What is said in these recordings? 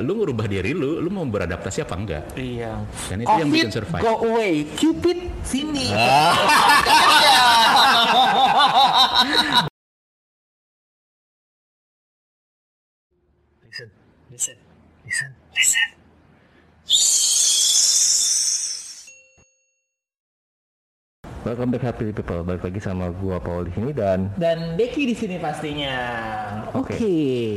lu ngerubah diri lu, lu mau beradaptasi apa enggak? Iya. Dan itu yang Covid, bikin survive. go away. Cupid sini. listen, listen, listen, listen. Welcome back Happy People. Balik lagi sama gua Paul di sini dan Dan Deki di sini pastinya. Oke. Oke.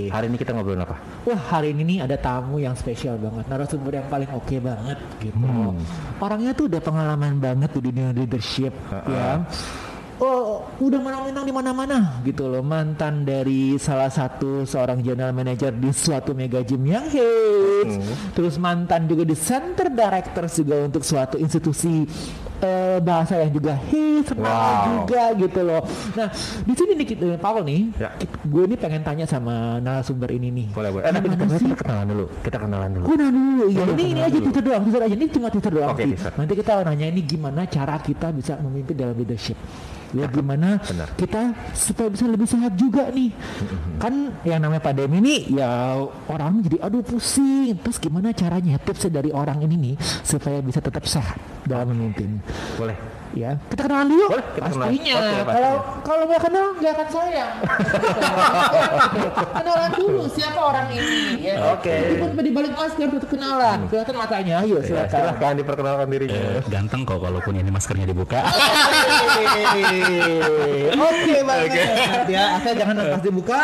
hari ini kita ngobrolin apa? Wah hari ini nih ada tamu yang spesial banget, narasumber yang paling oke banget gitu. Hmm. Orangnya tuh udah pengalaman banget di dunia leadership ya. Oh, udah menang-menang di mana-mana gitu loh. Mantan dari salah satu seorang general manager di suatu mega gym yang hits. Terus mantan juga di center directors juga untuk suatu institusi eh, bahasa yang juga hits Wow. juga gitu loh. Nah, di sini nih kita Paul nih, Ya. gue ini pengen tanya sama narasumber ini nih. Boleh boleh. Eh, tapi kita, kita kenalan dulu. Kita kenalan dulu. Gue dulu, ya ini ini kenalan aja teaser doang, teaser aja. Ini cuma teaser doang teaser. Nanti kita nanya ini gimana cara kita bisa memimpin dalam leadership. Ya gimana benar. kita supaya bisa lebih sehat juga nih. Kan yang namanya pandemi ini ya orang jadi aduh pusing. Terus gimana caranya tipsnya dari orang ini nih supaya bisa tetap sehat dalam memimpin. Boleh. Ya, kita kenalan dulu. Boleh, kita kenalan. pastinya. Oke. Kalau kalau nggak kenal nggak akan sayang. kenalan dulu siapa orang ini. Ya. Oke. Meskipun di balik masker tetap kenalan. Kelihatan matanya. Ayo Ya, silakan. silahkan diperkenalkan dirinya. Eh, ganteng kok kalaupun ini maskernya dibuka. Oke banget ya. Asal jangan pas dibuka.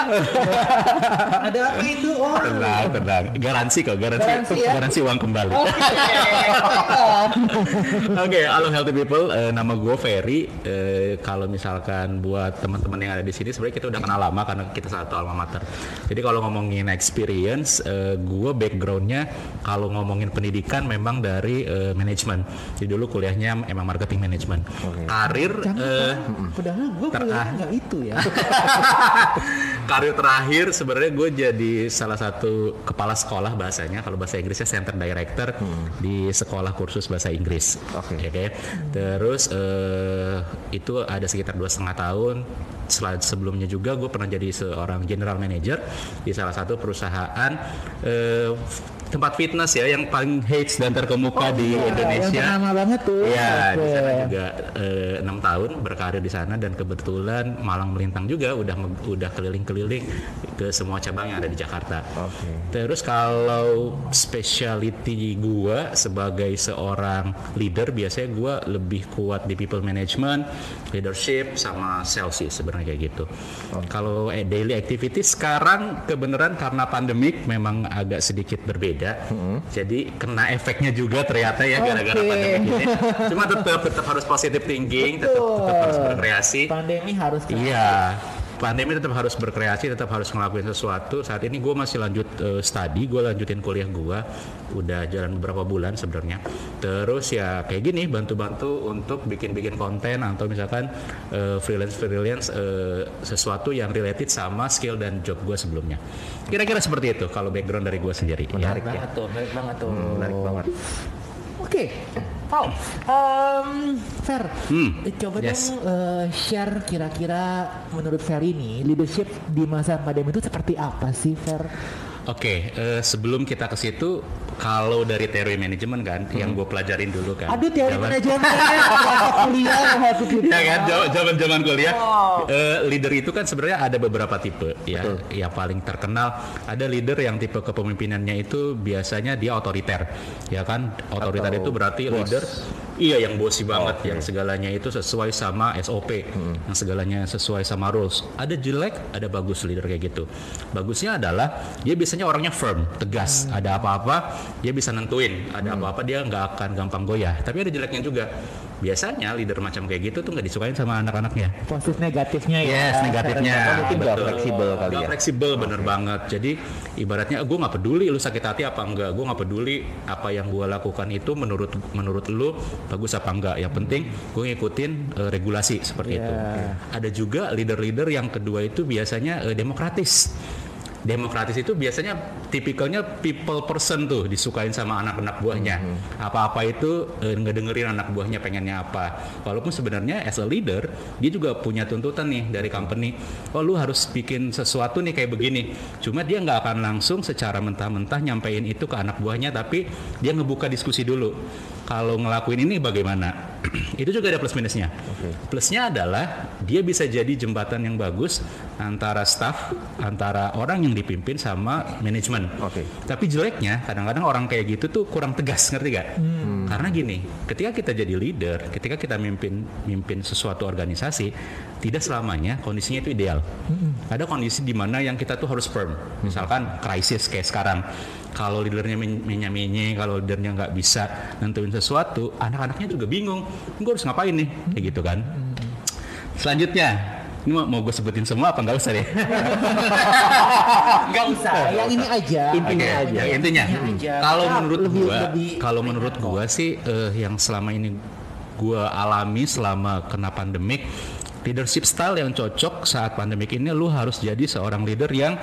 Ada apa itu? Oh. tenang, tenang. Garansi kok, garansi, Garansi ya? garansi uang kembali. Oke. Oke, halo healthy people. Eh, nama gue Ferry. Eh, kalau misalkan buat teman-teman yang ada di sini, sebenarnya kita udah kenal lama karena kita satu alma mater. Jadi kalau ngomongin experience, eh, gue backgroundnya kalau ngomongin pendidikan memang dari eh, manajemen. Jadi dulu kuliahnya emang marketing management. Karir, Jangan, eh, padahal gue kuliahnya nggak itu ya. karir terakhir sebenarnya gue jadi salah satu kepala sekolah bahasanya kalau bahasa Inggrisnya center director di sekolah kursus bahasa Inggris Oke. Oke. terus eh, itu ada sekitar dua setengah tahun. Sel- sebelumnya juga gue pernah jadi seorang general manager di salah satu perusahaan eh, tempat fitness ya yang paling hits dan terkemuka di Indonesia Yang lama banget tuh. Iya, di sana juga eh, enam tahun berkarir di sana dan kebetulan malang melintang juga udah udah keliling-keliling ke semua cabang yang ada di Jakarta. Oke. Terus kalau speciality gua sebagai seorang leader biasanya gua lebih kuat di people management, leadership sama sales sih sebenarnya kayak gitu. Kalau eh, daily activity sekarang kebenaran karena pandemik memang agak sedikit berbeda. Jadi kena efeknya juga ternyata ya gara-gara Oke. pandemik ini. Cuma tetap tetap harus positive thinking, tetap tetap harus berkreasi. Pandemi harus Iya. Pandemi tetap harus berkreasi, tetap harus ngelakuin sesuatu. Saat ini gue masih lanjut eh, study, gue lanjutin kuliah gue, udah jalan beberapa bulan sebenarnya. Terus ya kayak gini, bantu-bantu untuk bikin-bikin konten atau misalkan freelance freelance sesuatu yang related sama skill dan job gue sebelumnya. Kira-kira seperti itu kalau background dari gue sendiri. Menarik ya. banget tuh, menarik banget tuh. Menarik banget. Oke, Paul, em, Fer, Hmm, coba yes. dong eh, share kira-kira menurut Fer ini leadership di masa pandemi itu seperti apa sih, Fer? Oke, eh, sebelum kita ke situ, kalau dari teori manajemen kan, yang gue pelajarin dulu kan. Aduh, teori Zaman- manajemen. Kuliah ya kan? Zaman zaman kuliah. Wow. eh, leader itu kan sebenarnya ada beberapa tipe ya. Yang paling terkenal ada leader yang tipe kepemimpinannya itu biasanya dia otoriter ya kan? Otoriter Atau itu berarti bos. leader iya yang bosi banget Oke. yang segalanya itu sesuai sama SOP yang segalanya sesuai sama rules. Ada jelek ada bagus leader kayak gitu. Bagusnya adalah dia biasanya orangnya firm tegas. Ada apa-apa dia bisa nentuin ada apa-apa dia nggak akan gampang goyah tapi ada jeleknya juga biasanya leader macam kayak gitu tuh nggak disukain sama anak-anaknya Positif negatifnya ya. Yes, negatifnya. Mungkin nggak fleksibel kali Nggak ya. fleksibel bener banget. Jadi ibaratnya gue nggak peduli lu sakit hati apa enggak, gue nggak peduli apa yang gue lakukan itu menurut menurut lu bagus apa enggak. Yang penting gue ngikutin eh, regulasi seperti itu. Yeah. Ada juga leader-leader yang kedua itu biasanya eh, demokratis. Demokratis itu biasanya tipikalnya people person tuh disukain sama anak-anak buahnya. Apa-apa itu eh, ngedengerin anak buahnya pengennya apa. Walaupun sebenarnya as a leader dia juga punya tuntutan nih dari company. Oh lu harus bikin sesuatu nih kayak begini. Cuma dia nggak akan langsung secara mentah-mentah nyampein itu ke anak buahnya, tapi dia ngebuka diskusi dulu. Kalau ngelakuin ini bagaimana? itu juga ada plus minusnya. Plusnya adalah dia bisa jadi jembatan yang bagus antara staff, antara orang yang dipimpin sama manajemen. Oke. Tapi jeleknya kadang-kadang orang kayak gitu tuh kurang tegas, ngerti gak? Karena gini, ketika kita jadi leader, ketika kita mimpin mimpin sesuatu organisasi, tidak selamanya kondisinya itu ideal. Ada kondisi di mana yang kita tuh harus firm. Misalkan krisis kayak sekarang. Kalau leadernya menye kalau leadernya nggak bisa nentuin sesuatu, anak-anaknya juga bingung. Gue harus ngapain nih? Kayak gitu kan. Selanjutnya, ini mau, mau gue sebutin semua apa nggak usah deh? Nggak usah, yang ini aja. Oke, yang intinya. aja. Kalau menurut lebih- gua, lebih- kalau menurut gua sih eh, yang selama ini gua alami selama kena pandemik leadership style yang cocok saat pandemik ini lu harus jadi seorang leader yang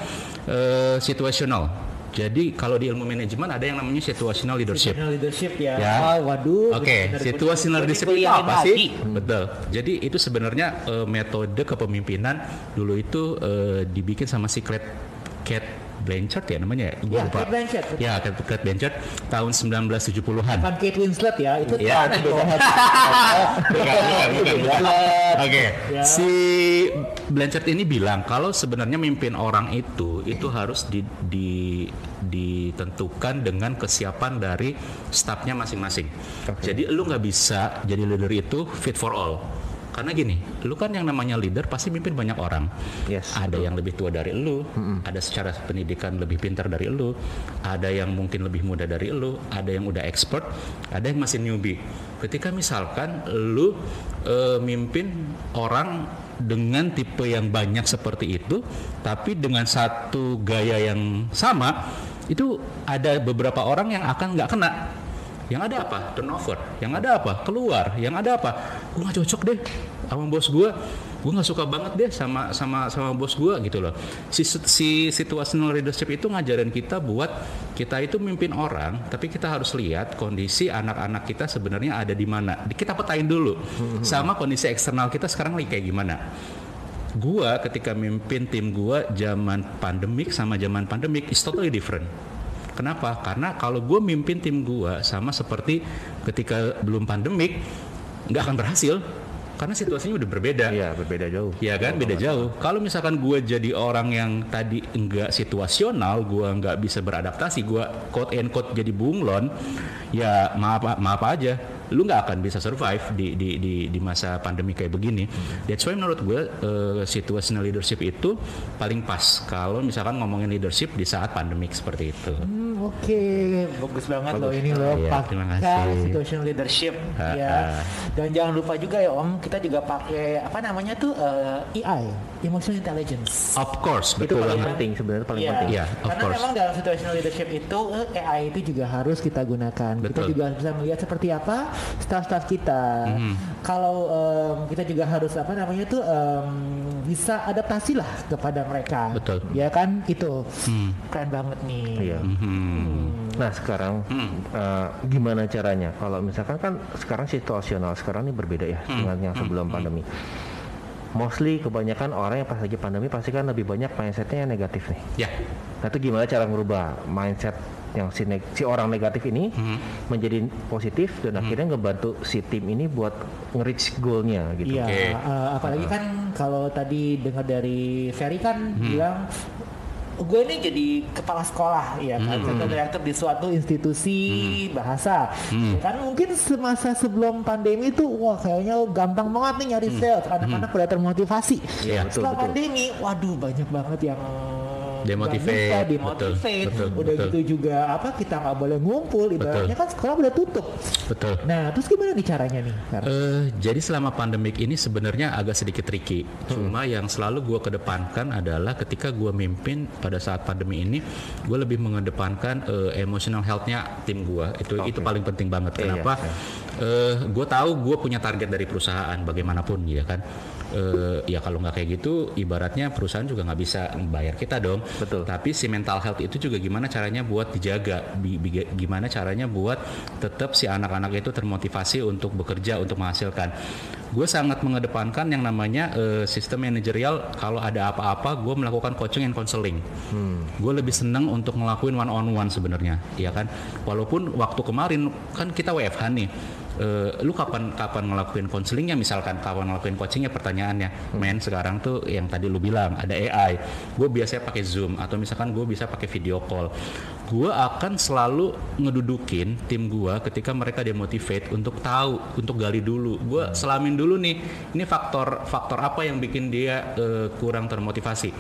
eh, situational. Jadi kalau di ilmu manajemen ada yang namanya situational leadership. Situational leadership ya. Ya. Ah, waduh. Oke, bener-bener. situational leadership itu apa lagi. sih? Betul. Jadi itu sebenarnya eh, metode kepemimpinan dulu itu eh, dibikin sama si Kate, Kate Blanchard ya namanya. Ya, lupa. Kate Blanchett. Ya, Kate, Kate Blanchard tahun 1970-an. Bukan Kate Winslet ya, itu itu beda. Bukan, bukan, bukan, bukan. Oke, Ya. si Blanchard ini bilang kalau sebenarnya mimpin orang itu itu harus di, di- ditentukan dengan kesiapan dari stafnya masing-masing. Jadi lu nggak bisa jadi leader itu fit for all. Karena gini, lu kan yang namanya leader pasti mimpin banyak orang. Yes, ada yang lebih tua dari lu, ada secara pendidikan lebih pintar dari lu, ada yang mungkin lebih muda dari lu, ada yang udah expert, ada yang masih newbie. Ketika misalkan lu eh, mimpin orang dengan tipe yang banyak seperti itu, tapi dengan satu gaya yang sama, itu ada beberapa orang yang akan nggak kena. Yang ada apa? Turnover. Yang ada apa? Keluar. Yang ada apa? Gue nggak cocok deh sama bos gue. Gue nggak suka banget deh sama sama sama bos gue gitu loh. Si, si situational leadership itu ngajarin kita buat kita itu mimpin orang, tapi kita harus lihat kondisi anak-anak kita sebenarnya ada di mana. Kita petain dulu. Sama kondisi eksternal kita sekarang lagi kayak gimana. Gua ketika mimpin tim gua zaman pandemik sama zaman pandemik is totally different. Kenapa? Karena kalau gue mimpin tim gua sama seperti ketika belum pandemik nggak akan berhasil karena situasinya udah berbeda. Iya, berbeda jauh. Ya kan beda jauh. Kalau misalkan gue jadi orang yang tadi enggak situasional, gue nggak bisa beradaptasi, gue quote and quote jadi bunglon, ya maaf maaf aja, lu nggak akan bisa survive di di di, di masa pandemi kayak begini. That's why menurut gue eh, situational leadership itu paling pas kalau misalkan ngomongin leadership di saat pandemik seperti itu. Hmm, Oke, bagus banget loh ini loh terima pakai situational leadership Ha, ya. ha. Dan jangan lupa juga ya Om, kita juga pakai apa namanya tuh eh, EI, emotional intelligence. Of course, Itu betul paling banget. penting sebenarnya paling Iya. penting. Iya, of Karena course. memang dalam situational leadership itu eh, AI itu juga harus kita gunakan. Kita Betul. juga bisa melihat seperti apa staff-staff kita. Mhm. Kalau em, kita juga harus apa namanya tuh em, bisa adaptasi lah kepada mereka. Betul. Ya kan itu Hmm. keren banget nih. Iya. Hmm. Nah sekarang eh, gimana caranya? Kalau misalkan kan sekarang situasional sekarang ini berbeda ya dengan yang sebelum pandemi. Mostly kebanyakan orang yang pas lagi pandemi pasti kan lebih banyak mindsetnya yang negatif nih. Ya. Nah itu gimana cara merubah mindset yang si, neg- si orang negatif ini menjadi positif dan akhirnya ngebantu si tim ini buat nge-reach goalnya gitu. Iya, Oke. eh, apalagi kan kalau tadi dengar dari Ferry kan bilang gue ini jadi kepala sekolah ya kan, center director di suatu institusi bahasa. Ya kan mungkin semasa sebelum pandemi itu wah kayaknya gampang banget nih nyari sales, anak-anak udah termotivasi. Iya, betul, Setelah betul. pandemi, waduh banyak banget yang Demotivate, bisa, betul, demotivate. betul, udah betul. gitu juga apa kita nggak boleh ngumpul, ibaratnya kan sekolah udah tutup. Betul. Nah, terus gimana nih caranya nih? Eh, jadi selama pandemik ini sebenarnya agak sedikit tricky. Cuma yang selalu gue kedepankan adalah ketika gue mimpin pada saat pandemi ini, gue lebih mengedepankan eh, emotional health-nya tim gue. Itu itu paling penting banget. Iya, Kenapa? Eh, gue tahu gue punya target dari perusahaan bagaimanapun ya kan. Eh, ya kalau nggak kayak gitu ibaratnya perusahaan juga nggak bisa bayar kita dong. Betul. Tapi si mental health itu juga gimana caranya buat dijaga, Bi- bi- gimana caranya buat tetap si anak-anak itu termotivasi untuk bekerja untuk menghasilkan. Gue sangat mengedepankan yang namanya eh, sistem manajerial. Kalau ada apa-apa, gue melakukan coaching and counseling. Gue lebih senang untuk ngelakuin one on one sebenarnya, ya kan. Walaupun waktu kemarin kan kita WFH nih. Eh, lu kapan kapan ngelakuin konselingnya misalkan kapan ngelakuin coachingnya? Pertanyaannya men sekarang tuh yang tadi lu bilang ada AI gue biasanya pakai zoom atau misalkan gue bisa pakai video call. Gue akan selalu ngedudukin tim gue ketika mereka demotivate untuk tahu untuk gali dulu. Gue selamin dulu nih ini faktor faktor apa yang bikin dia eh, kurang termotivasi?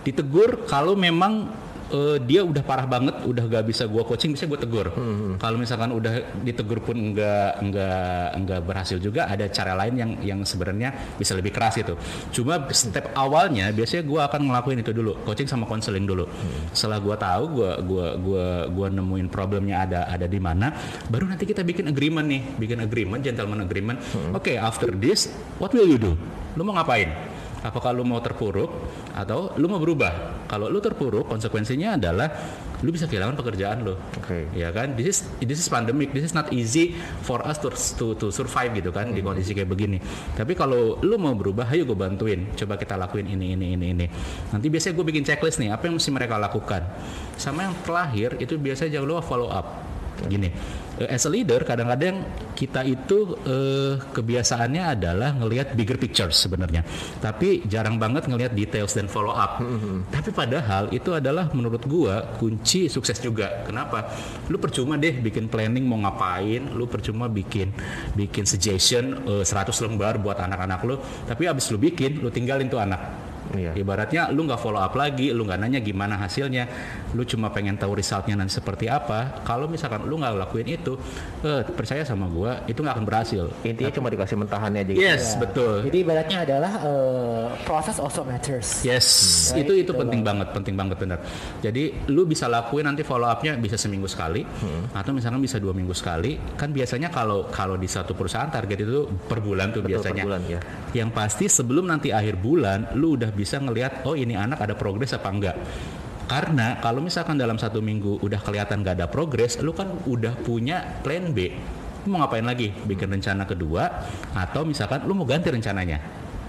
Ditegur kalau memang eh, dia udah parah banget, udah gak bisa gua coaching, bisa gue tegur. Kalau misalkan udah ditegur pun enggak enggak enggak berhasil juga, ada cara lain yang yang sebenarnya bisa lebih keras itu. Cuma step awalnya biasanya gua akan ngelakuin itu dulu, coaching sama konseling dulu. Setelah gua tahu, gua gua gua gua nemuin problemnya ada ada di mana, baru nanti kita bikin agreement nih, bikin agreement, gentleman agreement. Oke, after this, what will you do? Lu mau ngapain? Apakah lu mau terpuruk atau lu mau berubah? Kalau lu terpuruk konsekuensinya adalah lu bisa kehilangan pekerjaan lu. Oke. ya kan? This is this is pandemic. This is not easy for us to to, to survive gitu kan di kondisi kayak begini. Tapi kalau lu mau berubah ayo gue bantuin. Coba kita lakuin ini ini ini ini. Nanti biasanya gue bikin checklist nih apa yang mesti mereka lakukan? Sama yang terakhir itu biasanya jangan lupa follow up gini eh, as a leader kadang-kadang kita itu eh, kebiasaannya adalah ngelihat bigger picture sebenarnya. Tapi jarang banget ngelihat details dan follow up. Tapi padahal itu adalah menurut gua kunci sukses juga. Kenapa? Lu percuma deh bikin planning mau ngapain lu percuma bikin bikin suggestion eh, 100 lembar buat anak-anak lu. Tapi abis lu bikin lu tinggalin tuh anak Iya. Ibaratnya lu nggak follow up lagi, lu nggak nanya gimana hasilnya, lu cuma pengen tahu resultnya nanti seperti apa. Kalau misalkan lu nggak lakuin itu, eh, percaya sama gua, itu nggak akan berhasil. Intinya cuma dikasih mentahannya aja gitu. Yes, betul. Jadi ibaratnya adalah eh, proses also matters. Yes, Right, itu itu betul penting banget, penting banget benar. Jadi lu bisa lakuin nanti follow upnya bisa seminggu sekali, atau misalkan bisa dua minggu sekali. Kan biasanya kalau kalau di satu perusahaan target itu per bulan tuh Betul, per biasanya. bulan, ya. Yang pasti sebelum nanti akhir bulan, lu udah bisa ngelihat oh ini anak ada progres apa enggak. Karena kalau misalkan dalam satu minggu udah kelihatan gak ada progres, lu kan udah punya plan B. Lu mau ngapain lagi? Bikin rencana kedua, atau misalkan lu mau ganti rencananya.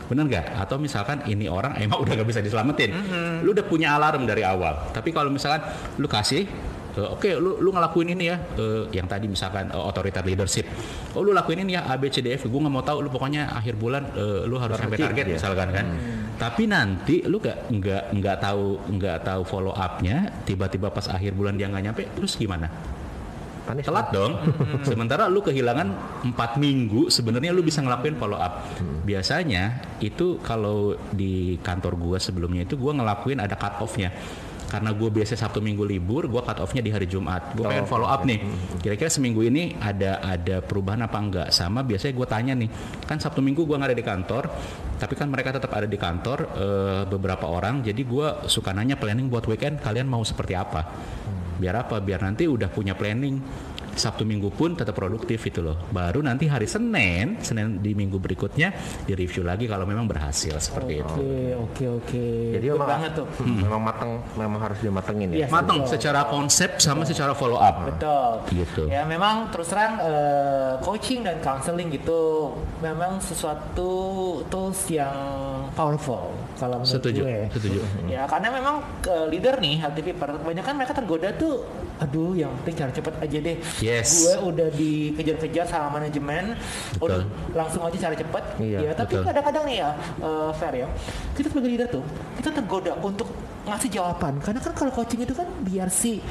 Bener nggak? Atau misalkan ini orang emang udah gak bisa diselamatin. Lu udah punya alarm dari awal. Tapi kalau misalkan lu kasih Eh, Oke, lu lu ngelakuin ini ya, eh, yang tadi misalkan eh, authority leadership. Oh, lu lakuin ini ya A B C D F. Gue nggak mau tahu. Lu pokoknya akhir bulan eh, lu harus sampai target ya. misalkan kan. Tapi nanti lu nggak nggak nggak tahu nggak tahu follow upnya. Tiba-tiba pas akhir bulan dia nggak nyampe, terus gimana? Panis. Telat dong. Sementara lu kehilangan empat minggu, sebenarnya lu bisa ngelakuin follow up. Biasanya itu kalau di kantor gua sebelumnya itu gua ngelakuin ada cut off-nya. Karena gue biasa Sabtu Minggu libur, gua cut off-nya di hari Jumat. Gue Oh, pengen follow up nih. Kira-kira seminggu ini ada ada perubahan apa enggak? Sama biasanya gue tanya nih, kan Sabtu Minggu gua nggak ada di kantor, tapi kan mereka tetap ada di kantor eh, beberapa orang. Jadi gua suka nanya planning buat weekend kalian mau seperti apa? biar apa biar nanti udah punya planning Sabtu Minggu pun tetap produktif itu loh baru nanti hari Senin Senin di minggu berikutnya di review lagi kalau memang berhasil seperti itu Oke, oke, oke. Jadi memang banget tuh. Hmm, memang matang, memang harus dimatengin ya. Iya. matang Betul. secara konsep sama secara follow up Betul. Gitu. Ya memang terus terang eh, coaching dan counseling gitu memang sesuatu tools yang powerful kalau menurut setuju gue. setuju Ya karena memang eh, leader nih health people kebanyakan mereka tergoda tuh aduh yang penting cara cepet aja deh. Yes. Gue udah dikejar-kejar sama manajemen, udah langsung aja cara cepet. Iya, ya tapi betul. kadang-kadang nih ya eh, fair ya. Kita sebagai leader tuh kita tergoda untuk ngasih jawaban karena kan kalau coaching itu kan biar si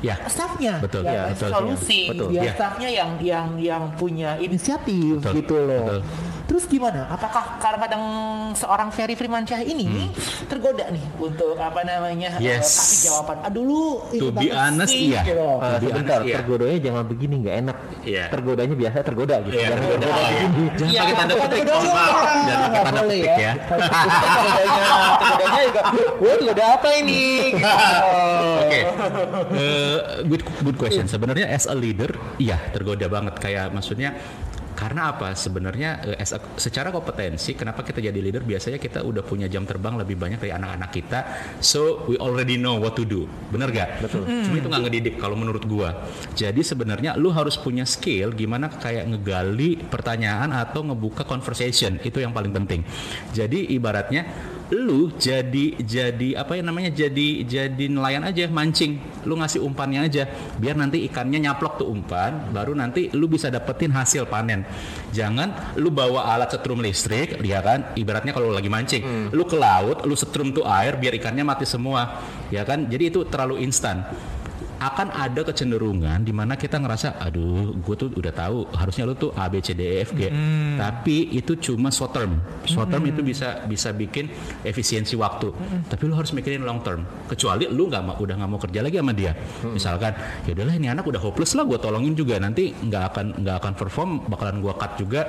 ya staffnya Betul, iya, ngasih betul, solusi iya. Betul, biar iya. staffnya yang yang yang punya inisiatif Betul, gitu loh betul. Terus gimana apakah kadang-kadang seorang Ferry Firmansyah ini nih tergoda nih untuk apa namanya eh, Hmm. Yes. kasih jawaban aduh dulu To be honest, iya. gitu. Eh, Lebih sebentar, honest, iya. tergodanya jangan begini nggak enak. Iya. Tergodanya biasa tergoda gitu. Iya, Jangan tergoda. tergoda begini. jangan Iya, pakai tanda petik jangan pakai tanda petik ya tergodanya tergodanya juga wah tergoda apa ini Oke, Eh, good good question. Sebenarnya as a leader, iya tergoda banget. Kayak maksudnya Karena apa? Sebenarnya eh, as a- secara kompetensi, kenapa kita jadi leader? Biasanya kita udah punya jam terbang lebih banyak dari anak-anak kita. So we already know what to do. Bener gak? Betul. Cuma itu nggak ngedidik kalau menurut gua. Jadi sebenarnya lu harus punya skill gimana kayak ngegali pertanyaan atau ngebuka conversation. Itu yang paling penting. Jadi ibaratnya lu jadi jadi apa ya namanya jadi jadi nelayan aja mancing. Lu ngasih umpannya aja biar nanti ikannya nyaplok tuh umpan baru nanti lu bisa dapetin hasil panen. Jangan lu bawa alat setrum listrik ya kan? Ibaratnya kalau lagi mancing. Lu ke laut lu setrum tuh air biar ikannya mati semua ya kan? Jadi itu terlalu instan akan ada kecenderungan di mana kita ngerasa aduh gue tuh udah tahu harusnya lu tuh A B C D E F G. Tapi itu cuma short term. Short term itu bisa bisa bikin efisiensi waktu. Tapi lu harus mikirin long term. Kecuali lu nggak mau udah nggak mau kerja lagi sama dia. Misalkan ya udahlah ini anak udah hopeless lah gue tolongin juga. Nanti nggak akan nggak akan perform bakalan gue cut juga.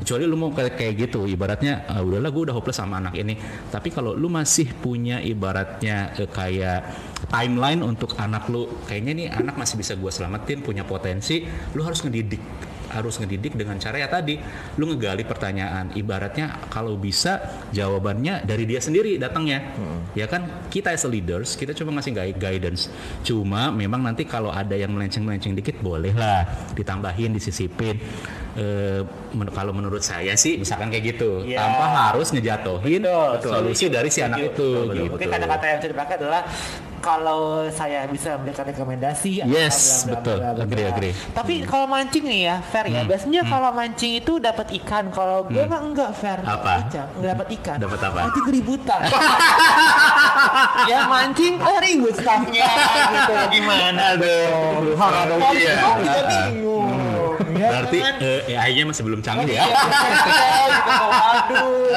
Kecuali lu mau kayak kayak gitu ibaratnya "Ah, udahlah gue udah hopeless sama anak ini. Tapi kalau lu masih punya ibaratnya eh, kayak timeline untuk anak lu. Kayaknya nih anak masih bisa gue selamatin punya potensi. Lu harus ngedidik harus ngedidik dengan cara ya tadi. Lu ngegali pertanyaan. Ibaratnya kalau bisa jawabannya dari dia sendiri datangnya. Ya kan? Kita as a leaders kita cuma ngasih gui- guidance. Cuma memang nanti kalau ada yang melenceng-melenceng dikit boleh lah ditambahin disisipin. Eh, men- kalau menurut saya sih misalkan kayak gitu. Iya. tanpa harus ngejatuhin Betul. solusi dari si anak itu gitu. Mungkin kata-kata yang bisa dipakai adalah kalau saya bisa memberikan rekomendasi Yes, bla, bla, betul. bla. Agree, agree. Tapi kalau mancing nih ya, fair ya. Biasanya kalau mancing itu dapat ikan. Kalau gue mah enggak fair. Apa? Enggak dapat ikan. Dapat apa? Nanti keributan. ya mancing, oh ribut staffnya gitu. Gimana dong? Kalau iya. kita juga bingung. Ya Berarti kan? eh, AI-nya masih belum canggih ya. Aduh.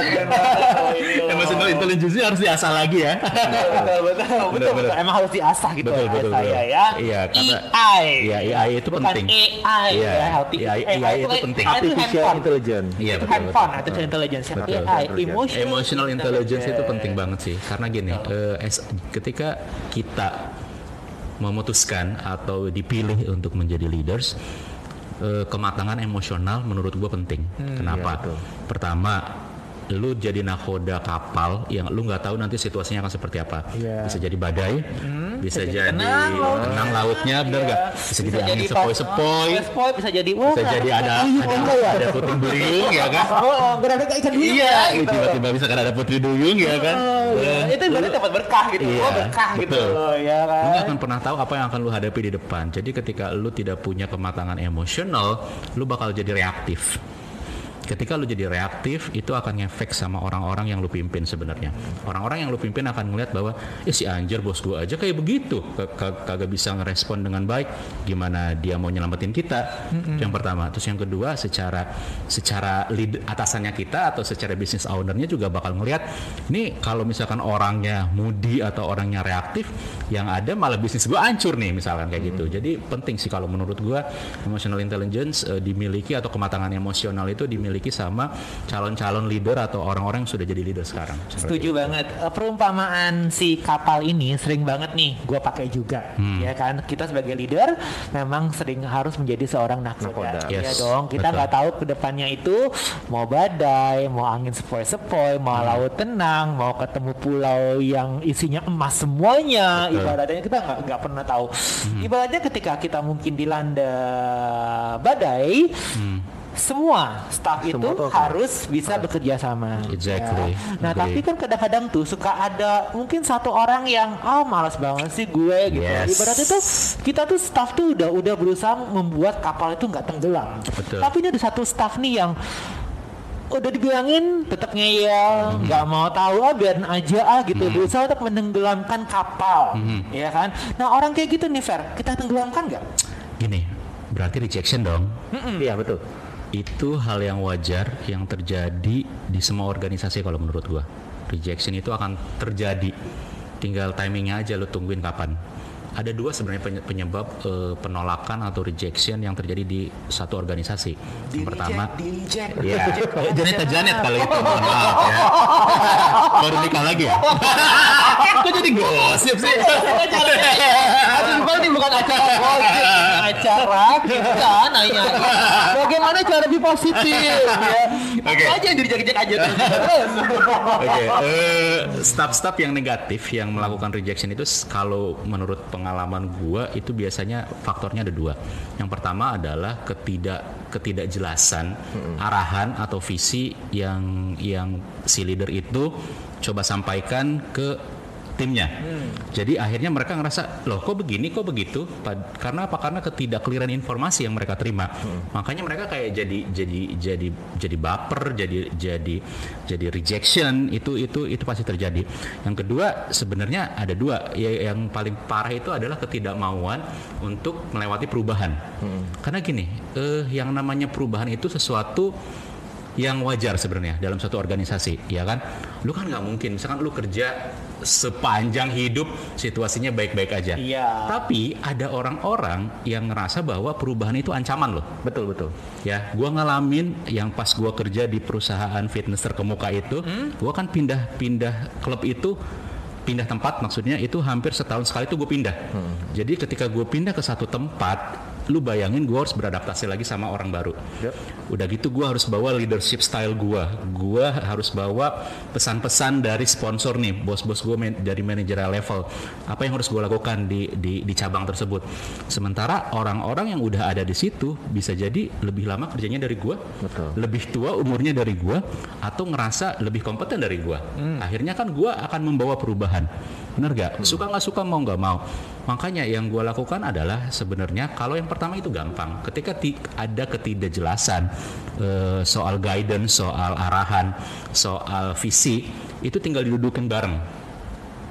Emotional intelligence harus diasah lagi ya. betul betul betul betul, emang harus diasah gitu Betul, ya, betul, saya betul. ya Iya, karena- AI Iya, AI itu penting. AI Iya, ya AI Eh, AI itu penting. Artificial intelligence. Iya, betul, handphone betul. artificial intelligence ya. Betul, AI betul. emotional, Emotional intelligence itu penting banget sih. Karena gini, eh, ketika kita memutuskan atau dipilih untuk menjadi leaders, eh, kematangan emosional menurut gue penting. Kenapa? iya, betul. Pertama, lu jadi nakoda kapal yang lu nggak tahu nanti situasinya akan seperti apa. Iya. Bisa jadi badai, bisa jadi tenang laut. tenang lautnya, benar Iya. nggak? Bisa, jadi angin sepoi-sepoi, sepoi bisa jadi wah bisa jadi ada ada, ada puting beliung ya kan? oh, oh nggak ada ikan dulu Iya, gitu. tiba-tiba bisa kan ada putri duyung ya kan? Oh, iya. Itu berarti dapat berkah gitu Iya, oh berkah gitu ya Lu nggak kan akan pernah tahu apa yang akan lu hadapi di depan. Jadi ketika lu tidak punya kematangan emosional, lu bakal jadi reaktif. Ketika lu jadi reaktif, itu akan ngefek sama orang-orang yang lu pimpin sebenarnya. Orang-orang yang lu pimpin akan ngeliat bahwa, eh si anjir bos gua aja kayak begitu, kagak bisa ngerespon dengan baik. Gimana dia mau nyelamatin kita? Itu Yang pertama. Terus yang kedua, secara secara lead, atasannya kita atau secara bisnis ownernya juga bakal ngeliat, ini kalau misalkan orangnya moody atau orangnya reaktif, yang ada malah bisnis gua hancur nih misalkan kayak gitu. Jadi penting sih kalau menurut gua emotional intelligence eh, dimiliki atau kematangan emosional itu dimiliki sama calon-calon leader atau orang-orang yang sudah jadi leader sekarang. Setuju banget. Eh, Perumpamaan si kapal ini sering banget nih gue pakai juga, Hmm. ya kan? Kita sebagai leader memang sering harus menjadi seorang nakoda, Nakoda. ya Yes, dong. Kita nggak tahu ke depannya itu mau badai, mau angin sepoi-sepoi, Hmm. mau laut tenang, mau ketemu pulau yang isinya emas semuanya. Betul. Ibaratnya kita nggak nggak pernah tahu. Hmm. Ibaratnya ketika kita mungkin dilanda badai. Hmm. Semua staff itu Semua tuh harus bisa bekerja sama. Exactly. Ya. Nah, Agree. tapi kan kadang-kadang tuh suka ada mungkin satu orang yang oh malas banget sih gue gitu. Yes. Ibaratnya tuh kita tuh staff tuh udah udah berusaha membuat kapal itu nggak tenggelam. Betul. Tapi ini ada satu staff nih yang udah dibilangin tetap ngeyel, nggak mau tahu ah biarin aja ah gitu. Berusaha untuk menenggelamkan kapal, ya kan? Nah orang kayak gitu nih Fer, kita tenggelamkan nggak? Gini, berarti rejection dong. Iya betul. Itu hal yang wajar yang terjadi di semua organisasi kalau menurut gua. Rejection itu akan terjadi. Tinggal timingnya aja lu tungguin kapan. Ada dua sebenarnya penye- penyebab eh, penolakan atau rejection yang terjadi di satu organisasi. Yang pertama, di reject, Ya, Janet Janet kalau itu mohon maaf ya. Baru nikah lagi ya? Kok jadi gosip sih? Aduh, bukan ini bukan acara gosip, acara kita nanya bagaimana cara lebih positif ya. Oke. Apa aja yang direject aja terus. Oke, eh, staff-staff yang negatif yang melakukan rejection itu kalau menurut pengalaman gua itu biasanya faktornya ada dua. Yang pertama adalah ketidak ketidakjelasan arahan atau visi yang yang si leader itu coba sampaikan ke timnya. Jadi akhirnya mereka ngerasa loh kok begini kok begitu Pad- karena apa karena ketidakkeliran informasi yang mereka terima. Makanya mereka kayak jadi jadi jadi jadi baper, jadi jadi jadi rejection itu itu itu pasti terjadi. Yang kedua sebenarnya ada dua ya, yang paling parah itu adalah ketidakmauan untuk melewati perubahan. Karena gini, eh yang namanya perubahan itu sesuatu yang wajar sebenarnya dalam satu organisasi, ya kan? Lu kan nggak mungkin, misalkan lu kerja sepanjang hidup situasinya baik-baik aja. Iya. Tapi ada orang-orang yang ngerasa bahwa perubahan itu ancaman loh. Betul betul. Ya, gua ngalamin yang pas gua kerja di perusahaan fitness terkemuka itu, gua kan pindah-pindah klub itu pindah tempat maksudnya itu hampir setahun sekali itu gue pindah. Jadi ketika gue pindah ke satu tempat, lu bayangin gue harus beradaptasi lagi sama orang baru. Yep. Udah gitu gue harus bawa leadership style gue. Gue harus bawa pesan-pesan dari sponsor nih, bos-bos gue man- dari manajerial level. Apa yang harus gue lakukan di, di di cabang tersebut. Sementara orang-orang yang udah ada di situ bisa jadi lebih lama kerjanya dari gue, lebih tua umurnya dari gue, atau ngerasa lebih kompeten dari gue. Akhirnya kan gue akan membawa perubahan. Bener gak? Suka nggak suka mau nggak mau. Makanya yang gue lakukan adalah sebenarnya kalau yang pertama itu gampang. Ketika ti- ada ketidakjelasan eh, soal guidance, soal arahan, soal visi, itu tinggal didudukin bareng.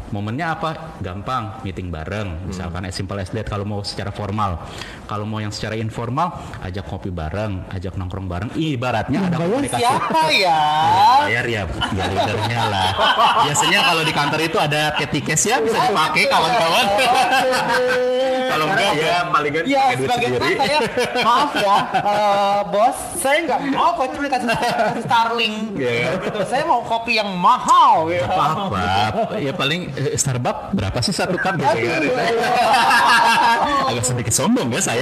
Momennya apa? Gampang, meeting bareng. Misalkan as simple as that kalau mau secara formal. Kalau mau yang secara informal, ajak kopi bareng, ajak nongkrong bareng. Ibaratnya ada komunikasi. Siapa ya? Bayar ya, ya leadernya lah. Biasanya kalau di kantor itu ada ketikes ya bisa dipakai kawan-kawan. kalau enggak ya palingan Ya pakai duit sebagai sendiri. saya maaf ya eh, bos saya nggak mau kok cuma kasih, kasih Starling Iya. gitu. saya mau kopi yang mahal gitu. apa-apa ya paling eh, Starbucks berapa sih satu cup agak sedikit sombong ya saya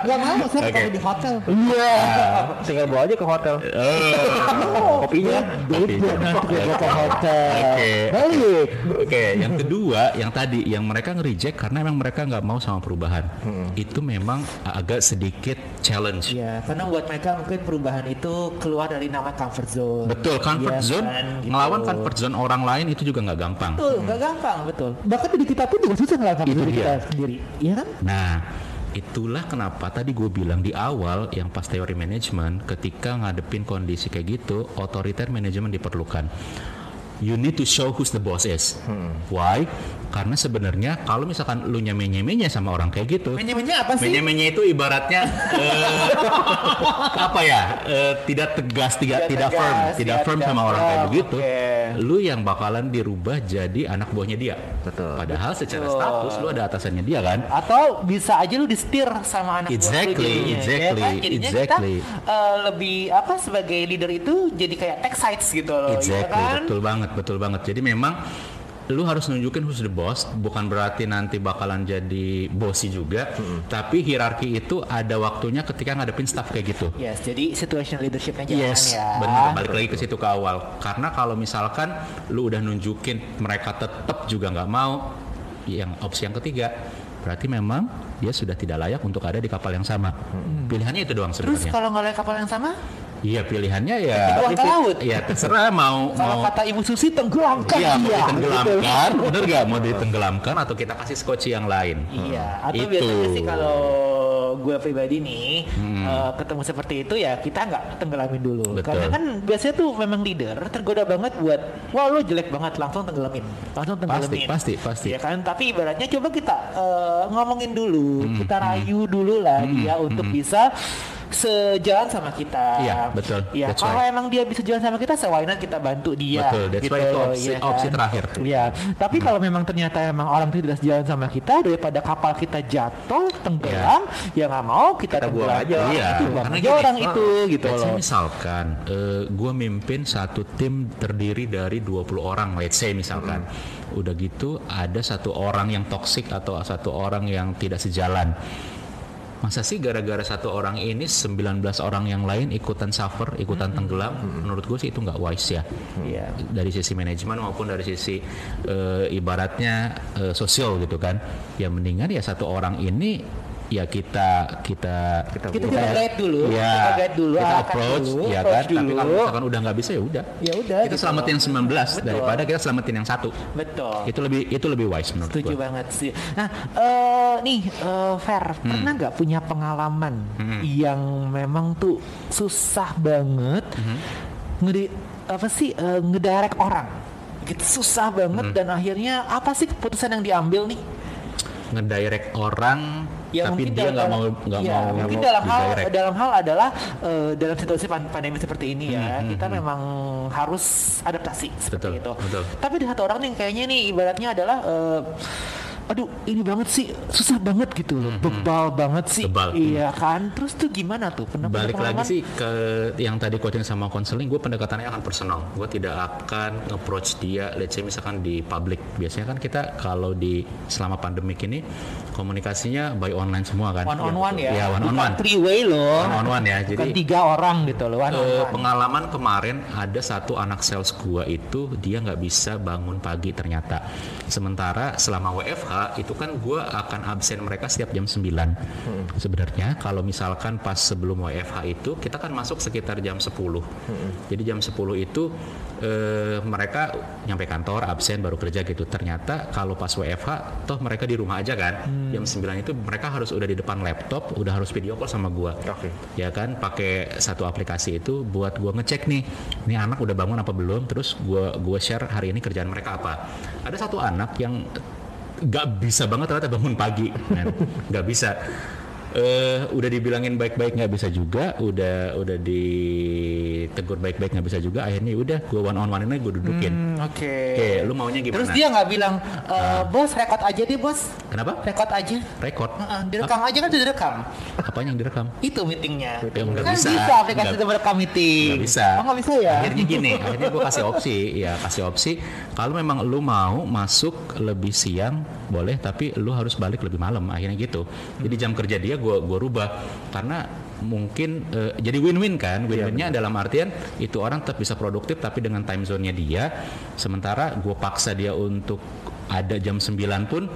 Gak mau saya kopi di hotel. Iya. Tinggal bawa aja ke hotel. Oh, Kopinya. Duit gue ke hotel. Oke. Balik. Oke, yang kedua, yang tadi, yang mereka nge-reject karena memang mereka nggak mau sama perubahan. Itu memang agak sedikit challenge. Ya, karena buat mereka mungkin perubahan itu keluar dari nama comfort zone. Betul, comfort Iya zone, kan, gitu. ngelawan comfort zone orang lain itu juga nggak gampang. Betul, nggak gampang, betul. Bahkan diri kita pun juga susah ngelawan comfort Itu zone dia. kita sendiri. Iya kan? Nah, itulah kenapa tadi gue bilang di awal yang pas teori manajemen ketika ngadepin kondisi kayak gitu, otoriter manajemen diperlukan. You need to show who's the boss is. Why? Karena sebenarnya kalau misalkan lu nyeme-nyemenya sama orang kayak gitu, Manajemennya apa sih? Menye-menye itu ibaratnya eh, apa ya? eh, tidak tegas, tidak tidak, Tidak firm, tegas, tidak tidak- firm tidak sama orang kayak firm, begitu. oke. Lu yang bakalan dirubah jadi anak buahnya dia. Betul. Padahal secara Betul. status lu ada atasannya dia kan. Atau bisa aja lu disetir sama anak buah Exactly, jadinya, exactly, ya kan? Jadinya exactly. kita eh, lebih apa sebagai leader itu jadi kayak tech sites gitu loh, ya Exactly, kan? betul banget, betul banget. Jadi memang lu harus nunjukin who's the boss, bukan berarti nanti bakalan jadi bossy juga, tapi hierarki itu ada waktunya ketika ngadepin staff kayak gitu. Yes, jadi situational leadershipnya jangan Yes, ya. benar. Balik lagi ke situ ke awal. Karena kalau misalkan lu udah nunjukin mereka tetap juga nggak mau, yang opsi yang ketiga, berarti memang dia sudah tidak layak untuk ada di kapal yang sama. Pilihannya itu doang Terus sebenarnya. kalau nggak layak kapal yang sama, Iya pilihannya ya. Dibuang ke laut. Ya terserah mau kalau mau. kata Ibu Susi tenggelamkan Iya, mau ditenggelamkan, bener nggak? Mau ditenggelamkan atau kita kasih skoci yang lain? Iya, atau Itu. biasanya sih kalau gue pribadi nih Hmm. eh, ketemu seperti itu ya kita nggak tenggelamin dulu. Betul. Karena kan biasanya tuh memang leader tergoda banget buat wah lu jelek banget langsung tenggelamin, langsung tenggelamin. Pasti, pasti, pasti. Ya kan, tapi ibaratnya coba kita eh, ngomongin dulu, Hmm, kita rayu dulu lah dia untuk bisa sejalan sama kita. Iya, betul. Ya, That's kalau right. emang dia bisa jalan sama kita, not kita bantu dia. Betul, that's why itu opsi- ya opsi terakhir. Iya, tapi kalau memang ternyata emang orang itu tidak sejalan sama kita daripada kapal kita jatuh tenggelam, ya nggak mau kita, Kita buang tenggelam. aja. Iya, itu buang karena aja gini, orang itu gitu loh. misalkan gue mimpin satu tim terdiri dari 20 orang, let's say misalkan. Udah gitu ada satu orang yang toksik atau satu orang yang tidak sejalan. Masa sih gara-gara satu orang ini 19 orang yang lain ikutan suffer, ikutan tenggelam? Menurut gue sih itu nggak wise ya. Iya. Dari sisi manajemen maupun dari sisi eh, ibaratnya eh, sosial gitu kan. Ya mendingan ya satu orang ini ya kita kita Kita Kita kita guide dulu, ya, kita guide dulu, kita approach, dulu, ya approach kan. Tapi dulu. kalau misalkan udah nggak bisa ya udah. Ya udah. Kita gitu selamatin yang 19 Betul. daripada kita selamatin yang satu. Betul. Itu lebih itu lebih wise menurut Setuju gue. banget sih. Nah, eh nih eh, Fer, Hmm. pernah nggak punya pengalaman yang memang tuh susah banget Hmm. ngedi apa sih eh, ngedirect orang? Gitu susah banget Hmm. dan akhirnya apa sih keputusan yang diambil nih? Ngedirect orang Ya, tapi mungkin dia nggak mau nggak ya, mau mungkin dalam hal didirect. dalam hal adalah eh, dalam situasi pan- pandemi seperti ini ya Hmm, kita memang harus adaptasi seperti Betul, itu. betul. Tapi ada satu orang nih kayaknya nih ibaratnya adalah eh, aduh ini banget sih susah banget gitu loh. Bebal banget sih. Bebal. iya kan? Terus tuh gimana tuh? Pernah balik lagi sih ke yang tadi coaching sama konseling gue pendekatannya akan personal. Gue tidak akan approach dia let's say misalkan di public. Biasanya kan kita kalau di selama pandemik ini komunikasinya by online semua kan? One on one ya? Ya one on one. Three way loh. One on one ya bukan jadi tiga orang gitu loh one on Eh, one. pengalaman kemarin ada satu anak sales gua itu dia nggak bisa bangun pagi ternyata. Sementara selama WFH itu kan gua akan absen mereka setiap jam 9 sebenarnya kalau misalkan pas sebelum WFH itu kita kan masuk sekitar jam 10 jadi jam 10 itu eh, mereka nyampe kantor absen baru kerja gitu. Ternyata kalau pas WFH toh mereka di rumah aja kan. Jam 9 itu mereka harus udah di depan laptop udah harus video call sama gua. Oke. ya kan? Pakai satu aplikasi itu buat gua ngecek nih ini anak udah bangun apa belum? Terus gua gua share hari ini kerjaan mereka apa? Ada satu anak yang nggak bisa banget ternyata bangun pagi nggak bisa. Eh udah dibilangin baik-baik nggak bisa juga udah udah ditegur baik-baik nggak bisa juga akhirnya udah gua one on one ini gue dudukin. Hmm, oke. Oke lu maunya gimana? Terus dia nggak bilang "Eh, bos rekod aja deh bos kenapa? Rekod aja. Rekod? Heeh, direkam aja kan sudah direkam. Apa yang direkam? Itu meetingnya. Ya, nggak kan bisa. bisa, aplikasi Nggak- itu merekam meeting. Nggak bisa. Oh nggak bisa ya? Akhirnya gini akhirnya gue kasih opsi. Ya kasih opsi. Kalau memang lu mau masuk lebih siang boleh. Tapi lu harus balik lebih malam. Akhirnya gitu. Jadi jam kerja dia gue gua rubah. Karena mungkin eh, jadi win-win kan? Win-winnya dalam artian itu orang tetap bisa produktif tapi dengan time zone-nya dia. Sementara gue paksa dia untuk ada jam 9 pun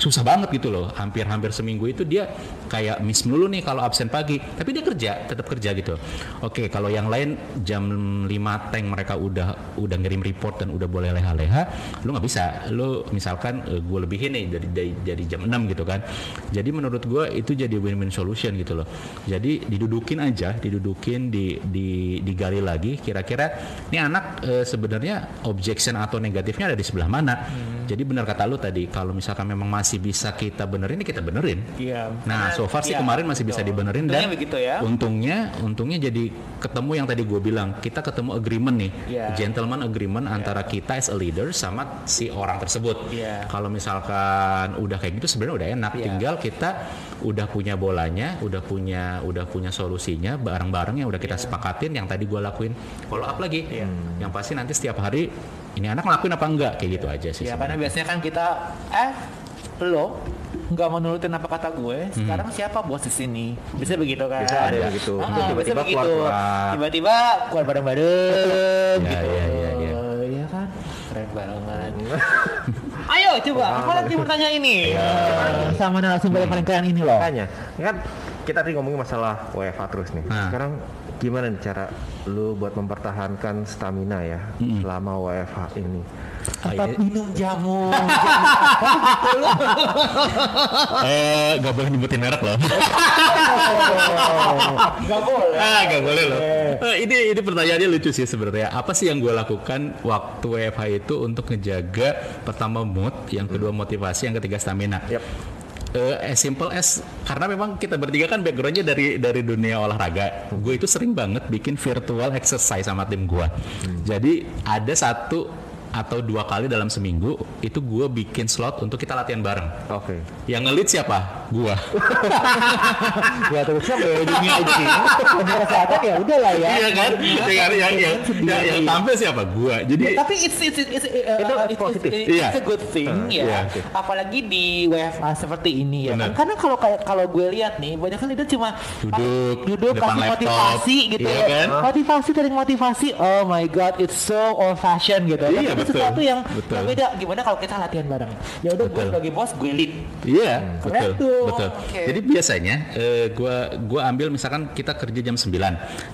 susah banget gitu loh. Hampir-hampir seminggu itu dia kayak miss melulu nih kalau absen pagi. Tapi dia kerja tetap kerja gitu. Oke kalau yang lain jam 5 tank mereka udah udah ngirim report dan udah boleh leha-leha lu nggak bisa. Lu misalkan gue lebihin nih dari, dari dari jam 6 gitu kan. Jadi menurut gue itu jadi win-win solution gitu loh. Jadi didudukin aja didudukin di, di digali lagi. Kira-kira ini anak eh, sebenarnya objection atau negatifnya ada di sebelah mana? Jadi benar kata lu tadi kalau misalkan memang masih bisa kita benerin ya kita benerin Iya. Nah, so far sih Iya, kemarin masih bisa betul. dibenerin Untungnya dan begitu ya. untungnya untungnya jadi ketemu yang tadi gue bilang kita ketemu agreement nih, Iya. gentleman agreement antara kita as a leader sama si orang tersebut. Iya. Kalau misalkan udah kayak gitu sebenarnya udah enak, Iya. tinggal kita udah punya bolanya, udah punya udah punya solusinya bareng-bareng yang udah kita Iya. sepakatin yang tadi gue lakuin follow up lagi. Yang pasti nanti setiap hari ini anak ngelakuin apa enggak kayak gitu aja sih. ya karena biasanya kan kita eh lo nggak mau nurutin apa kata gue sekarang siapa bos di sini? Bisa begitu kan? Bisa ada begitu. Ah, Tiba-tiba keluar-keluar. tiba-tiba keluar bareng-bareng Ya, gitu. ya, ya, ya. Iya kan? Keren banget. Ayo coba apa lagi pertanyaan ini? Sama narasumber yang paling keren ini loh. Makanya, kan kita tadi ngomongin masalah WFA terus nih. Nah. Sekarang gimana nih cara lu buat mempertahankan stamina ya selama WFH ini? apa ini- minum jamu Eh, gak boleh nyebutin merek loh. nggak boleh ah, gak boleh loh. Eh, ini ini pertanyaannya lucu sih sebenarnya. Apa sih yang gue lakukan waktu WFH itu untuk ngejaga pertama mood, yang kedua motivasi, yang ketiga stamina. Yap. Eh, as simple as karena memang kita bertiga kan backgroundnya dari dari dunia olahraga. Gue itu sering banget bikin virtual exercise sama tim gue. Jadi ada satu atau dua kali dalam seminggu itu gue bikin slot untuk kita latihan bareng. Oke. Yang ngelit siapa? gua. ya terus terang ya dunia ini dunia kesehatan ya udah lah ya iya kan? Yang yang yang yang, yang, yang tampil siapa? Gua. Jadi tapi it's it's it's, uh, Itu uh, it's, positif. it's, Iya. it's a good thing ya iya. apalagi di WFA seperti ini ya kan karena kalau kayak kalau gue lihat nih banyak kan itu cuma Duduk, duduk depan kasih laptop, motivasi gitu iya ya kan? motivasi dari motivasi oh my god it's so old fashion gitu Iya, Tapi itu betul. sesuatu yang Betul. yang beda gimana kalau kita latihan bareng ya udah gue sebagai bos gue lead Iya, Keren betul, tuh. betul. Oke. Jadi biasanya eh, gua gua ambil misalkan kita kerja jam 9.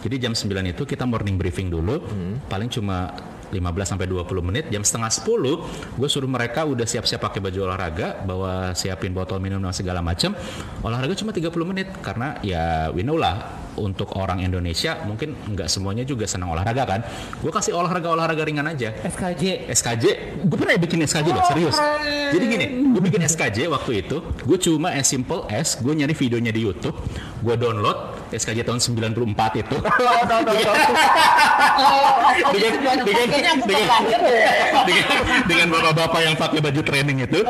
Jadi jam 9 itu kita morning briefing dulu. Paling cuma 15 sampai 20 menit. Jam setengah 10 gue suruh mereka udah siap-siap pakai baju olahraga, bawa siapin botol minum dan segala macam. Olahraga cuma 30 menit karena ya we know lah untuk orang Indonesia mungkin nggak semuanya juga senang olahraga kan. Gue kasih olahraga-olahraga ringan aja. SKJ SKJ, gue pernah bikin SKJ loh, serius. Jadi gini, gue bikin SKJ waktu itu, gue cuma as simple as gue nyari videonya di YouTube, gue download SKJ tahun 94 itu. dengan, dengan, dengan, dengan, dengan bapak-bapak yang pakai baju training itu,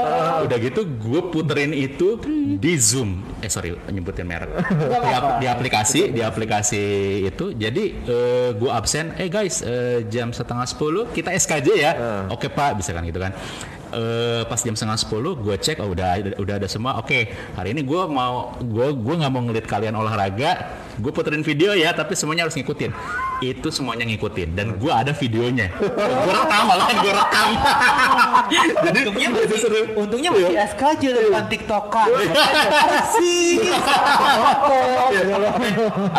udah gitu gue puterin itu di Zoom. Eh sorry, nyebutin merek. Di, ap- di aplikasi, di aplikasi itu. Jadi eh, gue absen. Eh guys, eh, jam setengah 10 kita SKJ ya. Oke pak, bisa kan gitu kan. Eh, pas jam setengah 10 gue cek oh, udah udah ada semua. Oke hari ini gue mau gue gue nggak mau ngeliat kalian olahraga gue puterin video ya tapi semuanya harus ngikutin. Itu semuanya ngikutin dan gue ada videonya. Gue rekam malah gue rekam. Jadi itu seru. untungnya masih SKJ depan tiktokan sih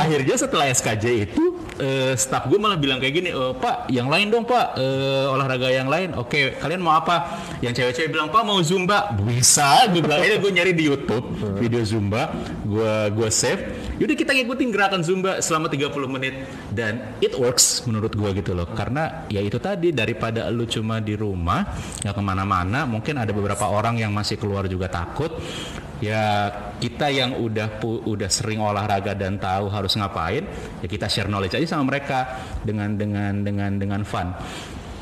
akhirnya setelah SKJ itu eh, staff gue malah bilang kayak gini "Eh, pak yang lain dong pak. Eh, olahraga yang lain. Oke kalian mau apa? Yang cewek-cewek bilang pak mau zumba. Bisa gue bilang. Ini gue nyari di YouTube video zumba. Gue gue save. Yaudah kita ngikutin gerakan zumba selama 30 menit. Dan it works menurut gue gitu loh. Karena ya itu tadi daripada lu cuma di rumah nggak ke mana-mana mungkin ada beberapa orang yang masih keluar juga takut. Ya kita yang udah pu- udah sering olahraga dan tahu harus ngapain ya kita share knowledge aja sama mereka dengan dengan dengan dengan fun.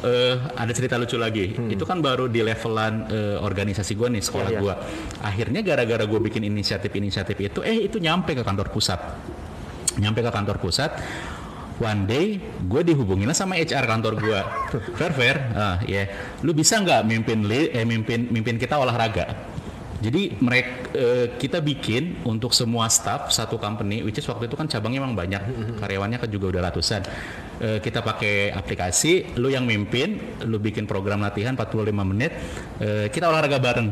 Eh, ada cerita lucu lagi. Itu kan baru di levelan eh, organisasi gue nih sekolah Iya, iya. gue akhirnya gara-gara gue bikin inisiatif-inisiatif itu eh itu nyampe ke kantor pusat nyampe ke kantor pusat one day gue dihubungin sama HR kantor gue fair fair. Ah ya lu bisa nggak mimpin li- eh mimpin mimpin kita olahraga? Jadi mereka kita bikin untuk semua staff satu company which is waktu itu kan cabangnya emang banyak. Karyawannya kan juga udah ratusan. Eh, kita pakai aplikasi lu yang mimpin lu bikin program latihan 45 menit eh, kita olahraga bareng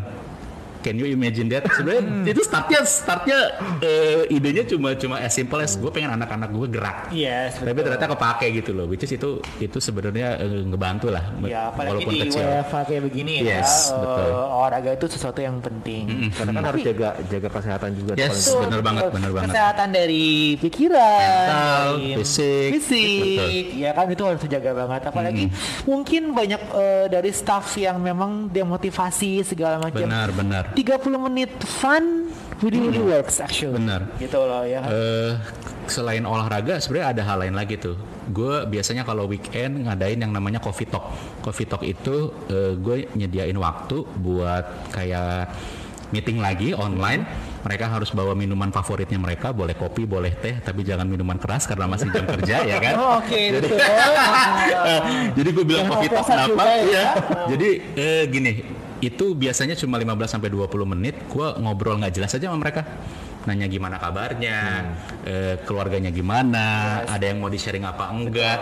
Can you imagine that? Sebenarnya itu startnya startnya eh, idenya cuma cuma as simple as gue pengen anak-anak gue gerak. Yes, Tapi ternyata kepake gitu loh. Which is itu itu sebenarnya eh, ngebantu lah. Ya, walaupun di kecil. Kayak begini Yes, ya, betul. olahraga itu sesuatu yang penting. Karena kan harus jaga jaga kesehatan juga. Yes. Betul, bener banget, betul. bener banget. Kesehatan dari pikiran, Mental, fisik, fisik, ya kan itu harus dijaga banget. Apalagi mungkin banyak eh, dari staff yang memang demotivasi segala macam. Benar benar. 30 menit fun really really works actually. Benar. Gitu loh ya. Eh, selain olahraga sebenarnya ada hal lain lagi tuh. Gue biasanya kalau weekend ngadain yang namanya coffee talk. Coffee talk itu gue nyediain waktu buat kayak meeting lagi online. Mereka harus bawa minuman favoritnya mereka, boleh kopi, boleh teh, tapi jangan minuman keras karena masih jam kerja ya kan. Oh, Oke, betul. Eh, jadi gue bilang coffee talk kenapa? ya. Iya. Jadi eh, gini, itu biasanya cuma 15 sampai 20 menit gue ngobrol nggak jelas aja sama mereka. Nanya gimana kabarnya, eh, keluarganya gimana, ada yang mau di-sharing apa enggak,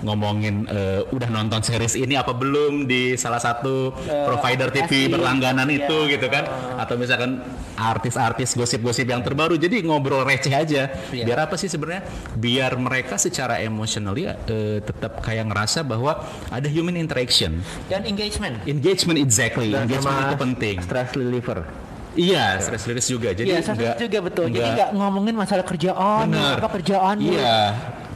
ngomongin eh, udah nonton series ini apa belum di salah satu provider TV aplikasi. berlangganan Iya. itu gitu kan. Atau misalkan artis-artis gosip-gosip yang terbaru jadi ngobrol receh aja. Iya. Biar apa sih sebenarnya? Biar mereka secara emotionally eh, tetap kayak ngerasa bahwa ada human interaction. Dan engagement. Engagement exactly. Dan Engagement itu penting. Stress reliever. Iya, stress release juga. Jadi Iya, enggak juga betul. Jadi enggak- nggak ngomongin masalah kerjaan, Bener. apa kerjaan. Iya.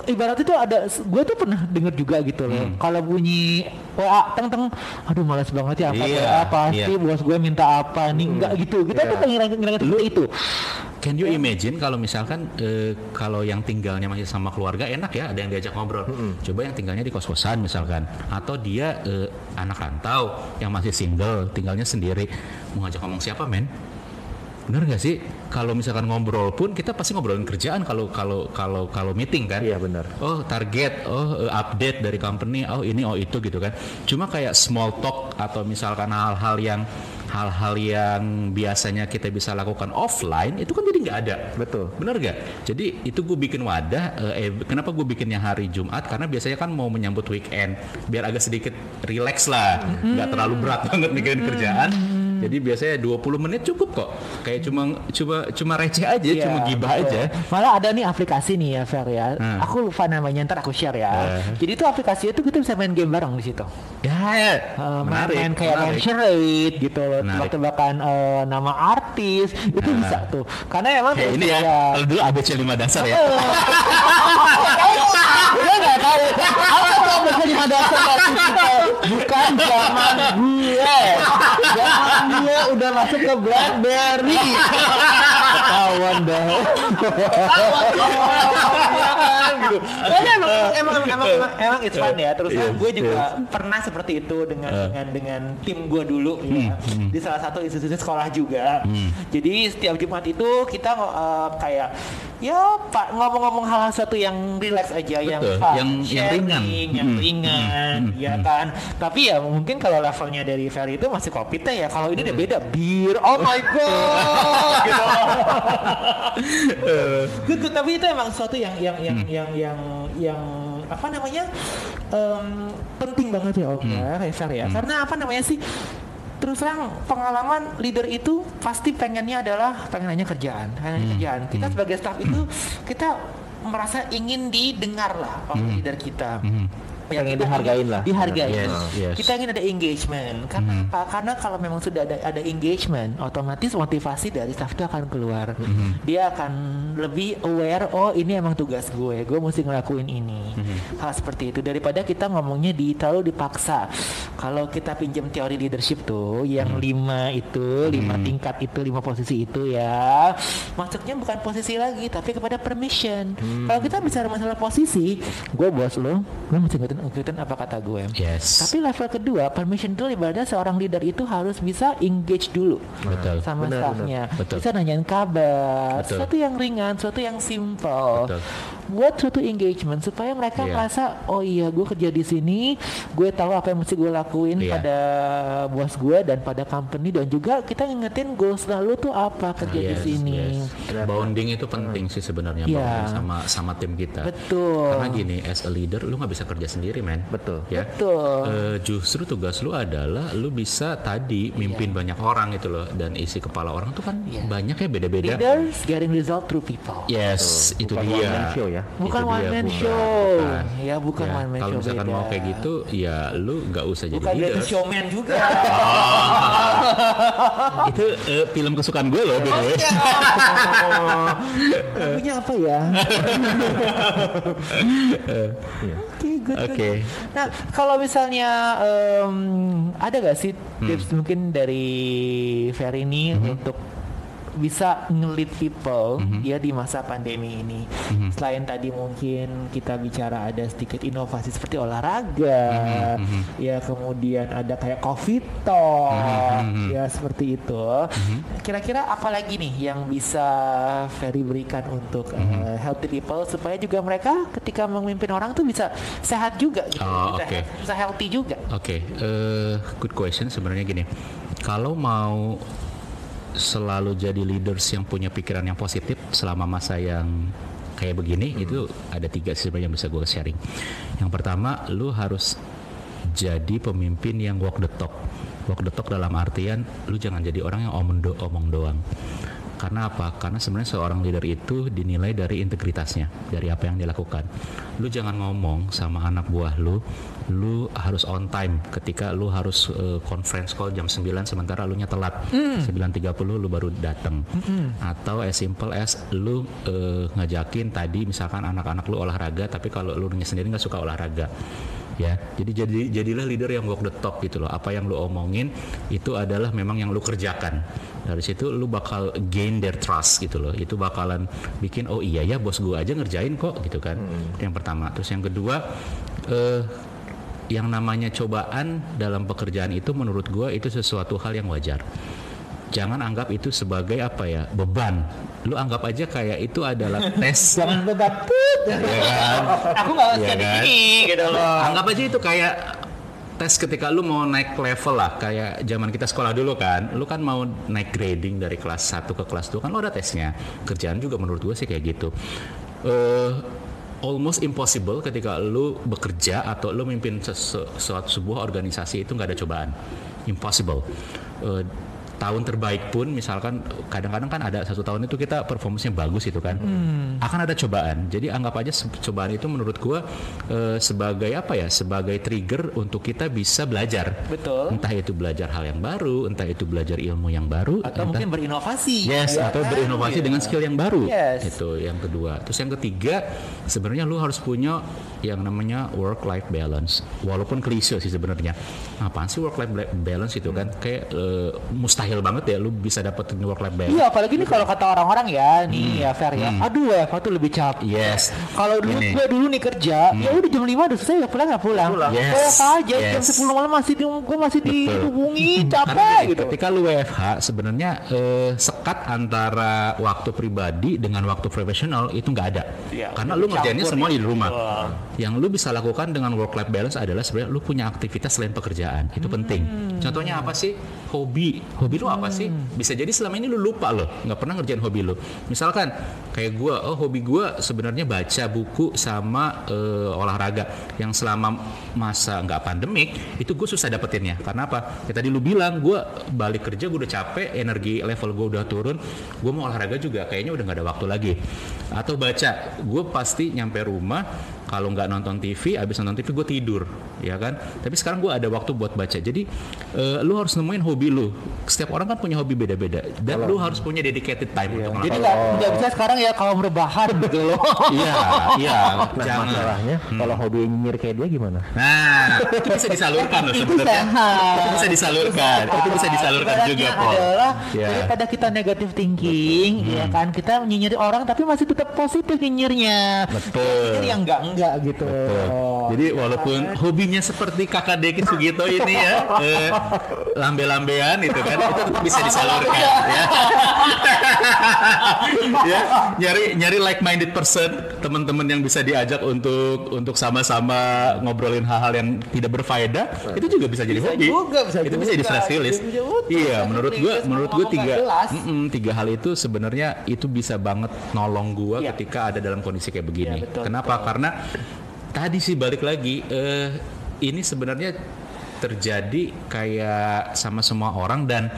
Ibarat itu ada, gue tuh pernah denger juga gitu loh. Hmm. Kalau bunyi WA teng teng, aduh malas banget ya Iya, WA pasti iya. Hmm. bos gue minta apa nih enggak gitu. Kita Iya. tuh pengen ngira seperti itu. Can you imagine kalau misalkan eh, kalau yang tinggalnya masih sama keluarga enak ya ada yang diajak ngobrol. Coba yang tinggalnya di kos-kosan misalkan atau dia eh, anak rantau yang masih single, tinggalnya sendiri. Mau ngajak ngomong siapa, men? Bener gak sih? Kalau misalkan ngobrol pun kita pasti ngobrolin kerjaan kalau kalau kalau kalau meeting kan. Iya benar. Oh target, oh eh, update dari company, oh ini, oh itu gitu kan. Cuma kayak small talk atau misalkan hal-hal yang hal-hal yang biasanya kita bisa lakukan offline itu kan jadi nggak ada. Betul. Bener gak? Jadi itu gue bikin wadah. Eh, eh, kenapa gue bikinnya hari Jumat? Karena biasanya kan mau menyambut weekend, biar agak sedikit relax lah, nggak terlalu berat banget mikirin kerjaan. Jadi biasanya 20 menit cukup kok. Kayak cuma cuma cuma receh aja, Iya, cuma gibah betul. aja. Malah ada nih aplikasi nih ya Fer ya. Hmm. Aku lupa namanya ntar aku share ya. Eh. Jadi itu aplikasinya tuh kita bisa main game bareng di situ. Ya, ya. Eh, main, menarik. main kayak menarik. charade gitu loh, tebak-tebakan eh, nama artis itu Nah. bisa tuh. Karena emang Kayak ini ya. Kalau dulu ABC 5 dasar ya. Gue nggak tahu apa tuh ABC lima dasar waktu itu. Bukan zaman gue. Zaman gue udah masuk ke BlackBerry. Ketahuan dah. gitu. Karena emang emang emang emang, emang, emang it's fun ya. Terus Yes, gue juga pernah seperti itu dengan Uh. dengan dengan tim gue dulu ya di salah satu institusi sekolah juga. Jadi setiap Jumat itu kita uh, kayak ya pak ngomong-ngomong hal-hal satu yang relax aja, yang Betul, fun, yang- yang ringan. sharing, yang Hmm, ringan, ya kan. Tapi ya mungkin kalau levelnya dari Ferry itu masih kopi teh ya. Kalau ini udah beda bir. Oh my god. gitu. good. Tapi itu emang sesuatu yang yang yang yang yang yang apa namanya em, penting banget ya Om ya, kayak Fer ya. Karena apa namanya sih? Terus terang pengalaman leader itu pasti pengennya adalah pengennya kerjaan, pengennya kerjaan. Kita sebagai staff itu kita merasa ingin didengar lah oleh leader kita. Ya, Pengen kita dihargain ingin lah. Dihargai. Yes, yes. Kita ingin ada engagement. Karena apa? Karena kalau memang sudah ada ada engagement, otomatis motivasi dari staff itu akan keluar. Dia akan lebih aware. Oh ini emang tugas gue. Gue mesti ngelakuin ini. Hal seperti itu daripada kita ngomongnya di terlalu dipaksa. Kalau kita pinjam teori leadership tuh, yang lima itu, lima tingkat itu, lima posisi itu ya, masuknya bukan posisi lagi, tapi kepada permission. Kalau kita bicara masalah posisi, gue bos lo, lo mesti ngikutin, ngikutin apa kata gue. Yes. Tapi level kedua, permission dulu ibaratnya seorang leader itu harus bisa engage dulu Betul. sama Benar, staffnya. Betul. Bisa nanyain kabar, Betul. sesuatu yang ringan, sesuatu yang simple. Betul. Buat suatu engagement supaya mereka Iya. merasa oh iya gue kerja di sini, gue tahu apa yang mesti gue lakuin Iya. pada bos gue dan pada company dan juga kita ngingetin goals lalu tuh apa kerja di Yes, sini. yes. Bonding itu penting sih sebenarnya bonding sama sama tim kita. Betul. Karena gini, as a leader lu nggak bisa kerja sendiri, men. Betul. Ya. Betul. Eh, justru tugas lu adalah lu bisa tadi mimpin banyak orang itu loh dan isi kepala orang tuh kan Iya. banyak ya beda-beda. Leaders getting result through people. Yes, itu Bukan dia. one man show ya. Bukan Itu one dia, man bukan. show. Bukan. Ya, bukan one man Kalau show, misalkan beda. mau kayak gitu, ya lu nggak usah jadi Bukan leader. dia showman juga. itu eh, film kesukaan gue loh, by. Namanya apa ya? Oke, good, good. Oke. Nah, kalau misalnya em, ada gak sih tips mungkin dari Ferry ini untuk bisa ngelit people ya di masa pandemi ini. Selain tadi mungkin kita bicara ada sedikit inovasi seperti olahraga, ya kemudian ada kayak coffee talk, ya seperti itu. Kira-kira apa lagi nih yang bisa Ferry berikan untuk eh, healthy people supaya juga mereka ketika memimpin orang tuh bisa sehat juga gitu, Oh, bisa, oke. bisa healthy juga. Oke, eh, good question sebenarnya gini. Kalau mau selalu jadi leaders yang punya pikiran yang positif selama masa yang kayak begini itu ada tiga sih sebenarnya yang bisa gue sharing. Yang pertama, lu harus jadi pemimpin yang walk the talk. Walk the talk dalam artian lu jangan jadi orang yang omong, do- omong doang. Karena apa? Karena sebenarnya seorang leader itu dinilai dari integritasnya, dari apa yang dilakukan. Lu jangan ngomong sama anak buah lu, lu harus on time ketika lu harus eh, conference call jam 9 sementara lu nya telat. 9.30 lu baru datang. Atau as simple as lu eh, ngajakin tadi misalkan anak-anak lu olahraga tapi kalau lu nya sendiri nggak suka olahraga ya. Jadi jadi jadilah leader yang walk the talk gitu loh. Apa yang lu omongin itu adalah memang yang lu kerjakan. Dari situ lu bakal gain their trust gitu loh. Itu bakalan bikin oh iya ya bos gua aja ngerjain kok gitu kan. Itu yang pertama. Terus yang kedua eh yang namanya cobaan dalam pekerjaan itu menurut gua itu sesuatu hal yang wajar jangan anggap itu sebagai apa ya beban. Lu anggap aja kayak itu adalah tes. Jangan beban ya kan? Aku nggak jadi kan? ini gitu loh. Anggap aja itu kayak tes ketika lu mau naik level lah kayak zaman kita sekolah dulu kan lu kan mau naik grading dari kelas 1 ke kelas 2 kan lu ada tesnya kerjaan juga menurut gue sih kayak gitu eh almost impossible ketika lu bekerja atau lu memimpin sesu- suatu sebuah organisasi itu nggak ada cobaan. Impossible. Eh, tahun terbaik pun misalkan kadang-kadang kan ada satu tahun itu kita performance-nya bagus itu kan akan ada cobaan jadi anggap aja cobaan itu menurut gua eh, sebagai apa ya sebagai trigger untuk kita bisa belajar Betul. entah itu belajar hal yang baru entah itu belajar ilmu yang baru Atau entah- mungkin berinovasi. Yes, ya atau kan? berinovasi Iya. dengan skill yang baru. Yes. Itu yang kedua. Terus yang ketiga, sebenarnya lu harus punya yang namanya work life balance. Walaupun klise sih sebenarnya. Apaan sih work life balance itu kan? Kayak eh, mustahil banget ya lu bisa dapetin work life balance. Iya, apalagi ini kalau kata orang-orang ya, nih ya Fer ya. Aduh, WFH tuh lebih capek. Yes. Kalau dulu gue dulu nih kerja, ya udah jam 5 udah selesai ya pulang ya pulang. Yes. WFH aja jam Yes. 10 malam masih di, gue masih dihubungi capek gitu. ketika lu WFH sebenarnya eh, sekat antara waktu pribadi dengan waktu profesional itu nggak ada. Iya, Karena lu ngerjainnya campur semua ya. di rumah. Yang lu bisa lakukan dengan work life balance adalah sebenarnya lu punya aktivitas selain pekerjaan. Itu penting. Hmm. Contohnya apa sih? Hobi. Hobi lu apa sih? Bisa jadi selama ini lu lupa loh, nggak pernah ngerjain hobi lu. Misalkan kayak gua, oh hobi gua sebenarnya baca buku sama eh, olahraga yang selama masa nggak pandemik itu gue susah dapetinnya. Karena apa? Ya tadi lu bilang gue balik kerja gue udah capek, energi level gue udah turun, gue mau olahraga juga kayaknya udah nggak ada waktu lagi. Atau baca, gue pasti nyampe rumah kalau nggak nonton TV, abis nonton TV gue tidur, ya kan? Tapi sekarang gue ada waktu buat baca. Jadi eh, lu harus nemuin hobi lu. Setiap orang kan punya hobi beda-beda dan lu harus punya dedicated time untuk Jadi nggak bisa sekarang ya kalau rebahan gitu loh. Iya, iya. Nah jangan. masalahnya kalau hobi nyinyir kayak dia gimana? Nah, itu bisa disalurkan loh itu sebenarnya. Itu bisa disalurkan. Itu bisa disalurkan juga, Paul. adalah Ya. daripada kita negatif thinking, ya kan kita menyinyiri orang tapi masih tetap positif nyinyirnya. Betul. Jadi yang enggak enggak gitu. Oh. Jadi walaupun hobinya seperti kakak Deki Sugito ini ya, eh, lambe-lambean itu kan, itu tetap bisa disalurkan ya. ya, nyari nyari like-minded person, teman-teman yang bisa diajak untuk untuk sama-sama ngobrolin hal-hal yang tidak berfaedah, itu juga bisa jadi Bisa hobi. juga, bisa itu bisa juga. di stress release. Bisa. Iya, menurut Stress menurut ngomong tiga, nggak jelas. Mm-mm, tiga hal itu sebenarnya itu bisa banget nolong gue Iya. ketika ada dalam kondisi kayak begini. Iya, betul, Kenapa? Karena tadi sih balik lagi, eh, ini sebenarnya terjadi kayak sama semua orang dan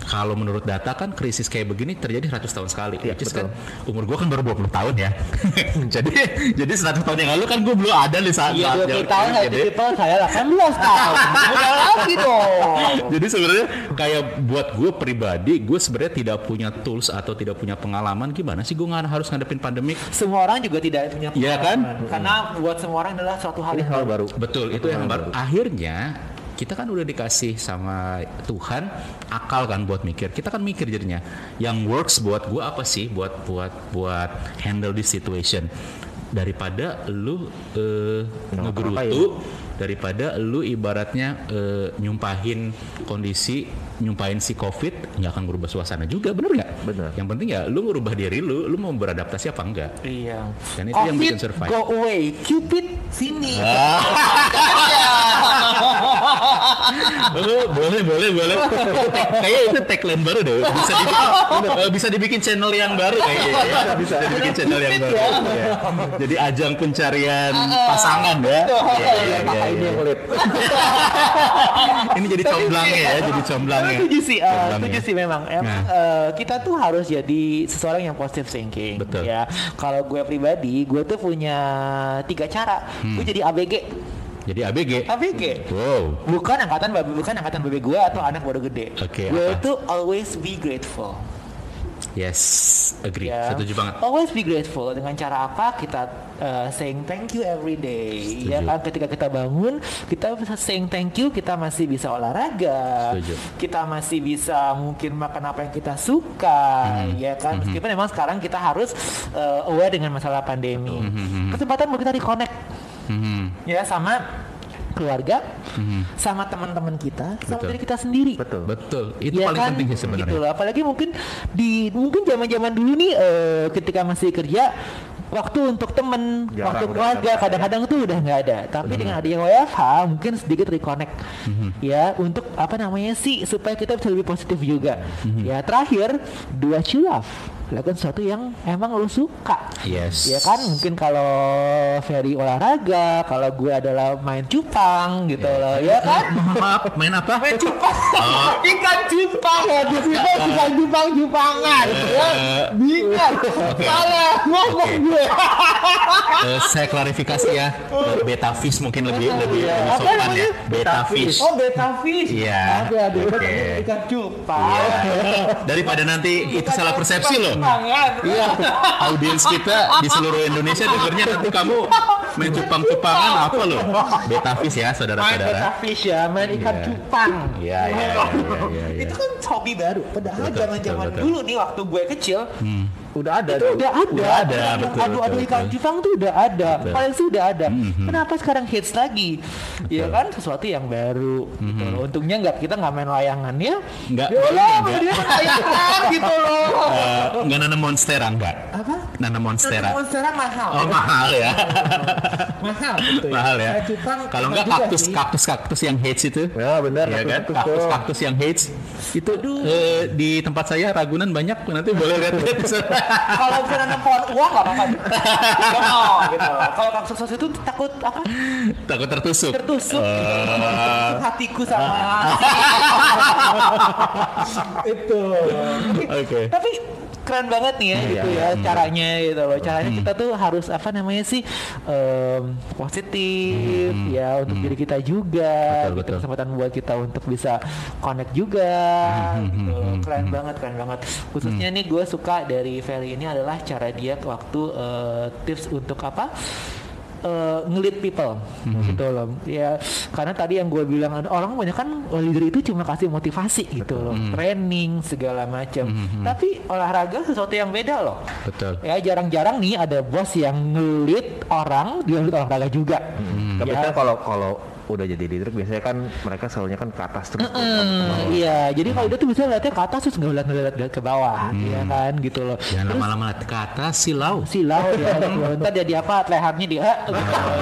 kalau menurut data kan krisis kayak begini terjadi 100 tahun sekali. Iya, Which is betul. kan umur gua kan baru 20 tahun ya. jadi jadi 100 tahun yang lalu kan gua belum ada di saat Iya, saat 20 yang- tahun ya, jadi, people saya 18 tahun. Udah lagi dong. jadi sebenarnya kayak buat gue pribadi, gue sebenarnya tidak punya tools atau tidak punya pengalaman gimana sih gue nggak harus ngadepin pandemik. Semua orang juga tidak punya Iya kan? pengalaman. Karena buat semua orang adalah suatu hal yang baru. Betul, itu yang baru. Akhirnya kita kan udah dikasih sama Tuhan akal kan buat mikir. Kita kan mikir jadinya. Yang works buat gua apa sih buat buat buat handle this situation daripada lu eh, ngegerutu daripada lu ibaratnya eh, nyumpahin kondisi nyumpahin si covid nggak akan berubah suasana juga bener nggak Bener. yang penting ya lu ngerubah diri lu lu mau beradaptasi apa enggak Iya. Dan itu yang bikin survive. Go away, Cupid sini. Oh, boleh, boleh, boleh. Kayaknya itu tagline baru deh. Bisa dibikin, eh, bisa dibikin channel yang baru kayaknya. ya. Bisa dibikin channel yang baru. Iya. Jadi ajang pencarian pasangan ya. Iya, iya, iya, Ini iya. yang kulit. Ini jadi comblangnya ya, jadi comblangnya. Setuju sih, eh, Comblangnya. setuju sih memang. Emang Nah. eh, kita tuh harus jadi seseorang yang positive thinking. Betul. Ya, kalau gue pribadi, gue tuh punya tiga cara. Hmm. Gue jadi ABG. Jadi ABG. ABG. Wow. Bukan angkatan babi, bukan angkatan babi gue atau anak bodoh gede. Oke, gue apa? tuh always be grateful. Yes, agree. Ya. Setuju banget. Always be grateful. Dengan cara apa? Kita uh, saying thank you every day. Ya Setuju. kan ketika kita bangun, kita bisa saying thank you, kita masih bisa olahraga. Setuju. Kita masih bisa mungkin makan apa yang kita suka, Hmm. ya kan? Meskipun memang sekarang kita harus uh, aware dengan masalah pandemi. Hmm, Kesempatan buat kita reconnect Hmm. ya sama keluarga, sama teman-man kita, sama Betul. diri kita sendiri. Betul. Betul. Itu Iya paling kan? penting sih sebenarnya. Gitu loh. Apalagi mungkin di mungkin zaman-zaman dulu nih eh, ketika masih kerja waktu untuk temen, Jarang, waktu keluarga kadang-kadang tuh udah nggak ada. Tapi dengan adanya WFH mungkin sedikit reconnect ya untuk apa namanya sih supaya kita bisa lebih positif juga. Ya terakhir dua cilaf lakukan sesuatu yang emang lu suka. Yes. Ya kan mungkin kalau Ferry olahraga, kalau gue adalah main cupang gitu loh, ya kan? Maaf, main apa? Main cupang, ikan cupang ya di situ ikan cupang cupangan, ya. Bingung, salah ngomong gue. Eh, saya klarifikasi ya. Eh, Beta fish mungkin lebih lebih, lebih Apa sopan ya. Beta fish. Oh beta fish. Iya. Aduh, Oke. betul, ikan cupang. Daripada nanti itu salah persepsi loh. Iya, audiens kita di seluruh Indonesia dengernya nanti kamu main cupang-cupangan apa loh? Beta fish ya, Main saudara-saudara. fish ya, main ikan Iya. cupang. Iya, iya, iya, iya, iya. Itu kan hobi baru. Padahal zaman-zaman dulu nih waktu gue kecil, Udah ada. itu udah ada. Udah ada, betul, Adu adu betul, ikan betul. cupang tuh udah ada. Betul. Paling sih udah ada. Mhm. Kenapa sekarang hits lagi? Ya kan sesuatu yang baru. Gitu loh. Untungnya nggak kita nggak main layangan ya. Nggak, Ya Allah, nggak. dia main layangan gitu loh. Eh, nggak nanam monstera enggak? Apa? Nanam monstera. Monstera mahal. Oh mahal ya. mahal gitu ya. mahal ya. Kalau enggak kaktus sih. kaktus kaktus yang hates itu. Ya benar. Iya kan? kaktus. Kaktus kaktus yang hates itu eh, di tempat saya Ragunan banyak nanti boleh lihat. Kalau bisa nanam pohon uang nggak apa-apa. Gitu. Kalau kaktus itu takut apa? Takut tertusuk. Tertusuk. Eh, hatiku sama itu Oke. tapi keren banget nih ya gitu ya caranya gitu loh. Caranya Hmm. kita tuh harus apa namanya sih em, positif ya untuk diri kita juga Hmm. Betul, gitu, betul. kesempatan buat kita untuk bisa connect juga Hmm, gitu. keren banget keren banget. Khususnya nih gue suka dari Feli ini adalah cara dia waktu eh, tips untuk apa eh, ngelit people. Gitu loh. Ya karena tadi yang gue bilang orang banyak kan leader itu cuma kasih motivasi gitu loh. Training segala macam. Tapi olahraga sesuatu yang beda loh. Betul. ya jarang-jarang nih ada bos yang ngelit orang dia ngelit olahraga juga. Tapi Ya. kan kalau kalau udah jadi leader biasanya kan mereka selalunya kan ke atas terus. tuh. Hmm, iya, jadi kalau dia tuh bisa lihatnya ke atas terus nggak lihat ngeliat ngeliat ke bawah, iya kan gitu loh. Jangan lama-lama lihat ke atas silau. Silau ya, ntar jadi apa? Lehernya dia,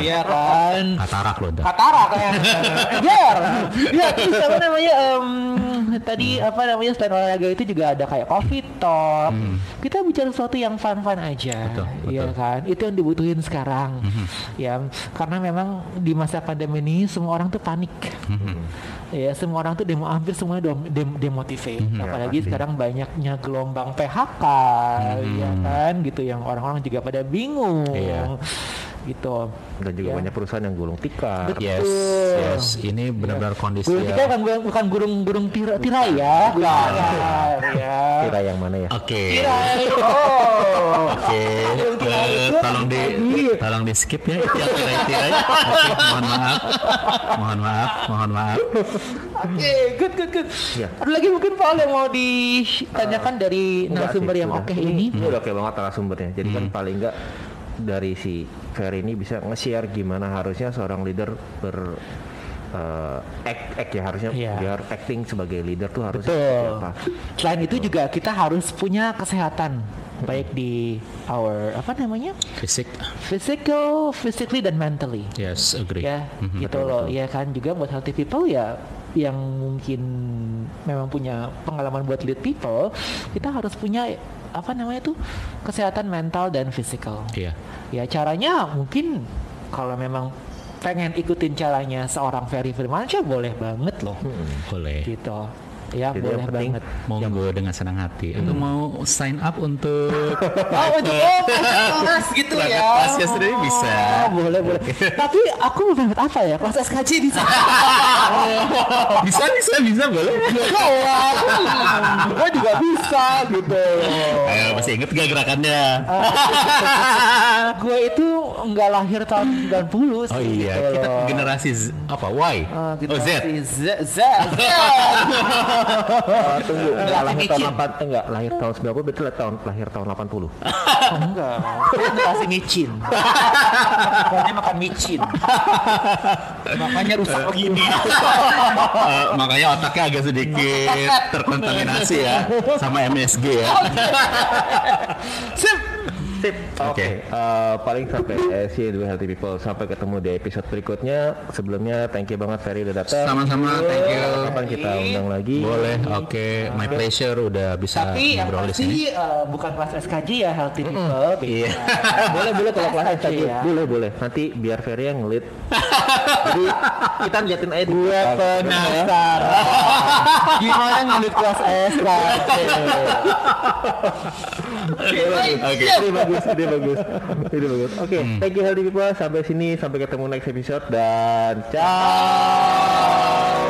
iya kan. Katarak loh. dah. Katara kayak Ger. Ya, terus apa namanya em, tadi apa namanya selain olahraga itu juga ada kayak coffee talk. Kita bicara sesuatu yang fun-fun aja. Betul, Iya betul. kan? Itu yang dibutuhin sekarang. Ya, karena memang di masa pandemi ini semua orang tuh panik. Ya, semua orang tuh demo hampir semua dem, dem, demotivate. Apalagi sekarang banyaknya gelombang PHK, ya kan gitu yang orang-orang juga pada bingung. Iya. Gitu. Dan juga Ya. banyak perusahaan yang gulung tikar. Yes, Betul. yes. Ini benar-benar kondisi Burung kita ya. bukan burung, bukan burung burung tira- tirai ya, bukan ya. Kira yang mana ya? Oke. Tirai. Oh. Oke, Eh, tolong di tolong di skip ya itu yang tirai-tirai. Oke, mohon maaf. Mohon maaf, mohon maaf. Oke, good good good. Ya. Ada lagi mungkin Paul yang mau ditanyakan dari Enggak narasumber sih, yang oke ini? Ini udah oke banget narasumbernya. Jadi kan paling enggak dari si Ferry ini bisa nge-share gimana harusnya seorang leader ber eh, act, act ya harusnya Iya. biar acting sebagai leader tuh harus Betul. apa. Selain itu juga kita harus punya kesehatan baik di our apa namanya Fisik. physical, physically dan mentally. Yes, agree. ya Mhm. gitu loh ya kan juga buat healthy people ya yang mungkin memang punya pengalaman buat lead people kita harus punya apa namanya tuh kesehatan mental dan physical Iya. ya caranya mungkin kalau memang pengen ikutin caranya seorang Ferry Firmansyah boleh banget loh Boleh. gitu ya Jadi boleh yang penting banget Monggo dengan senang hati. Atau mau sign up untuk Oh, untuk oh, kelas gitu ya. kelasnya sendiri bisa. Oh, boleh, boleh. Tapi aku mau dapat apa ya? Kelas SKJ bisa. bisa bisa bisa boleh. Gue juga bisa gitu. Ayo masih inget gak gerakannya? gue itu nggak lahir tahun 90 sih. Oh iya, gitu kita loh. generasi Z, apa? Y? Ah, oh Z. Z. Z. Z. Oh, tunggu, enggak lahir tahun. 8 enggak lahir tahun 90 berarti lah tahun lahir tahun 80. Oh, enggak. Dia generasi micin. Dia makan micin. Makanya rusak begini. Eh, makanya otaknya agak sedikit terkontaminasi ya sama MSG ya. Sip. Sip. Oke. Oke. Eh, paling sampai eh, see you healthy people. Sampai ketemu di episode berikutnya. Sebelumnya thank you banget Ferry udah datang. Sama-sama, thank you. Kapan kita undang lagi? Boleh, oke, my pleasure udah bisa Tapi yang ngobrol di sini. eh, bukan kelas SKJ ya healthy people. Iya. Eh, boleh boleh kalau kelas SKJ ya. Boleh boleh. Nanti biar Ferry yang ngelit. Jadi kita liatin aja. Gue Penasaran. Gimana ngelit kelas SKJ? Oke, ini bagus, ini bagus, ini bagus. Oke, thank you healthy people. Sampai sini, sampai ketemu next episode dan ciao.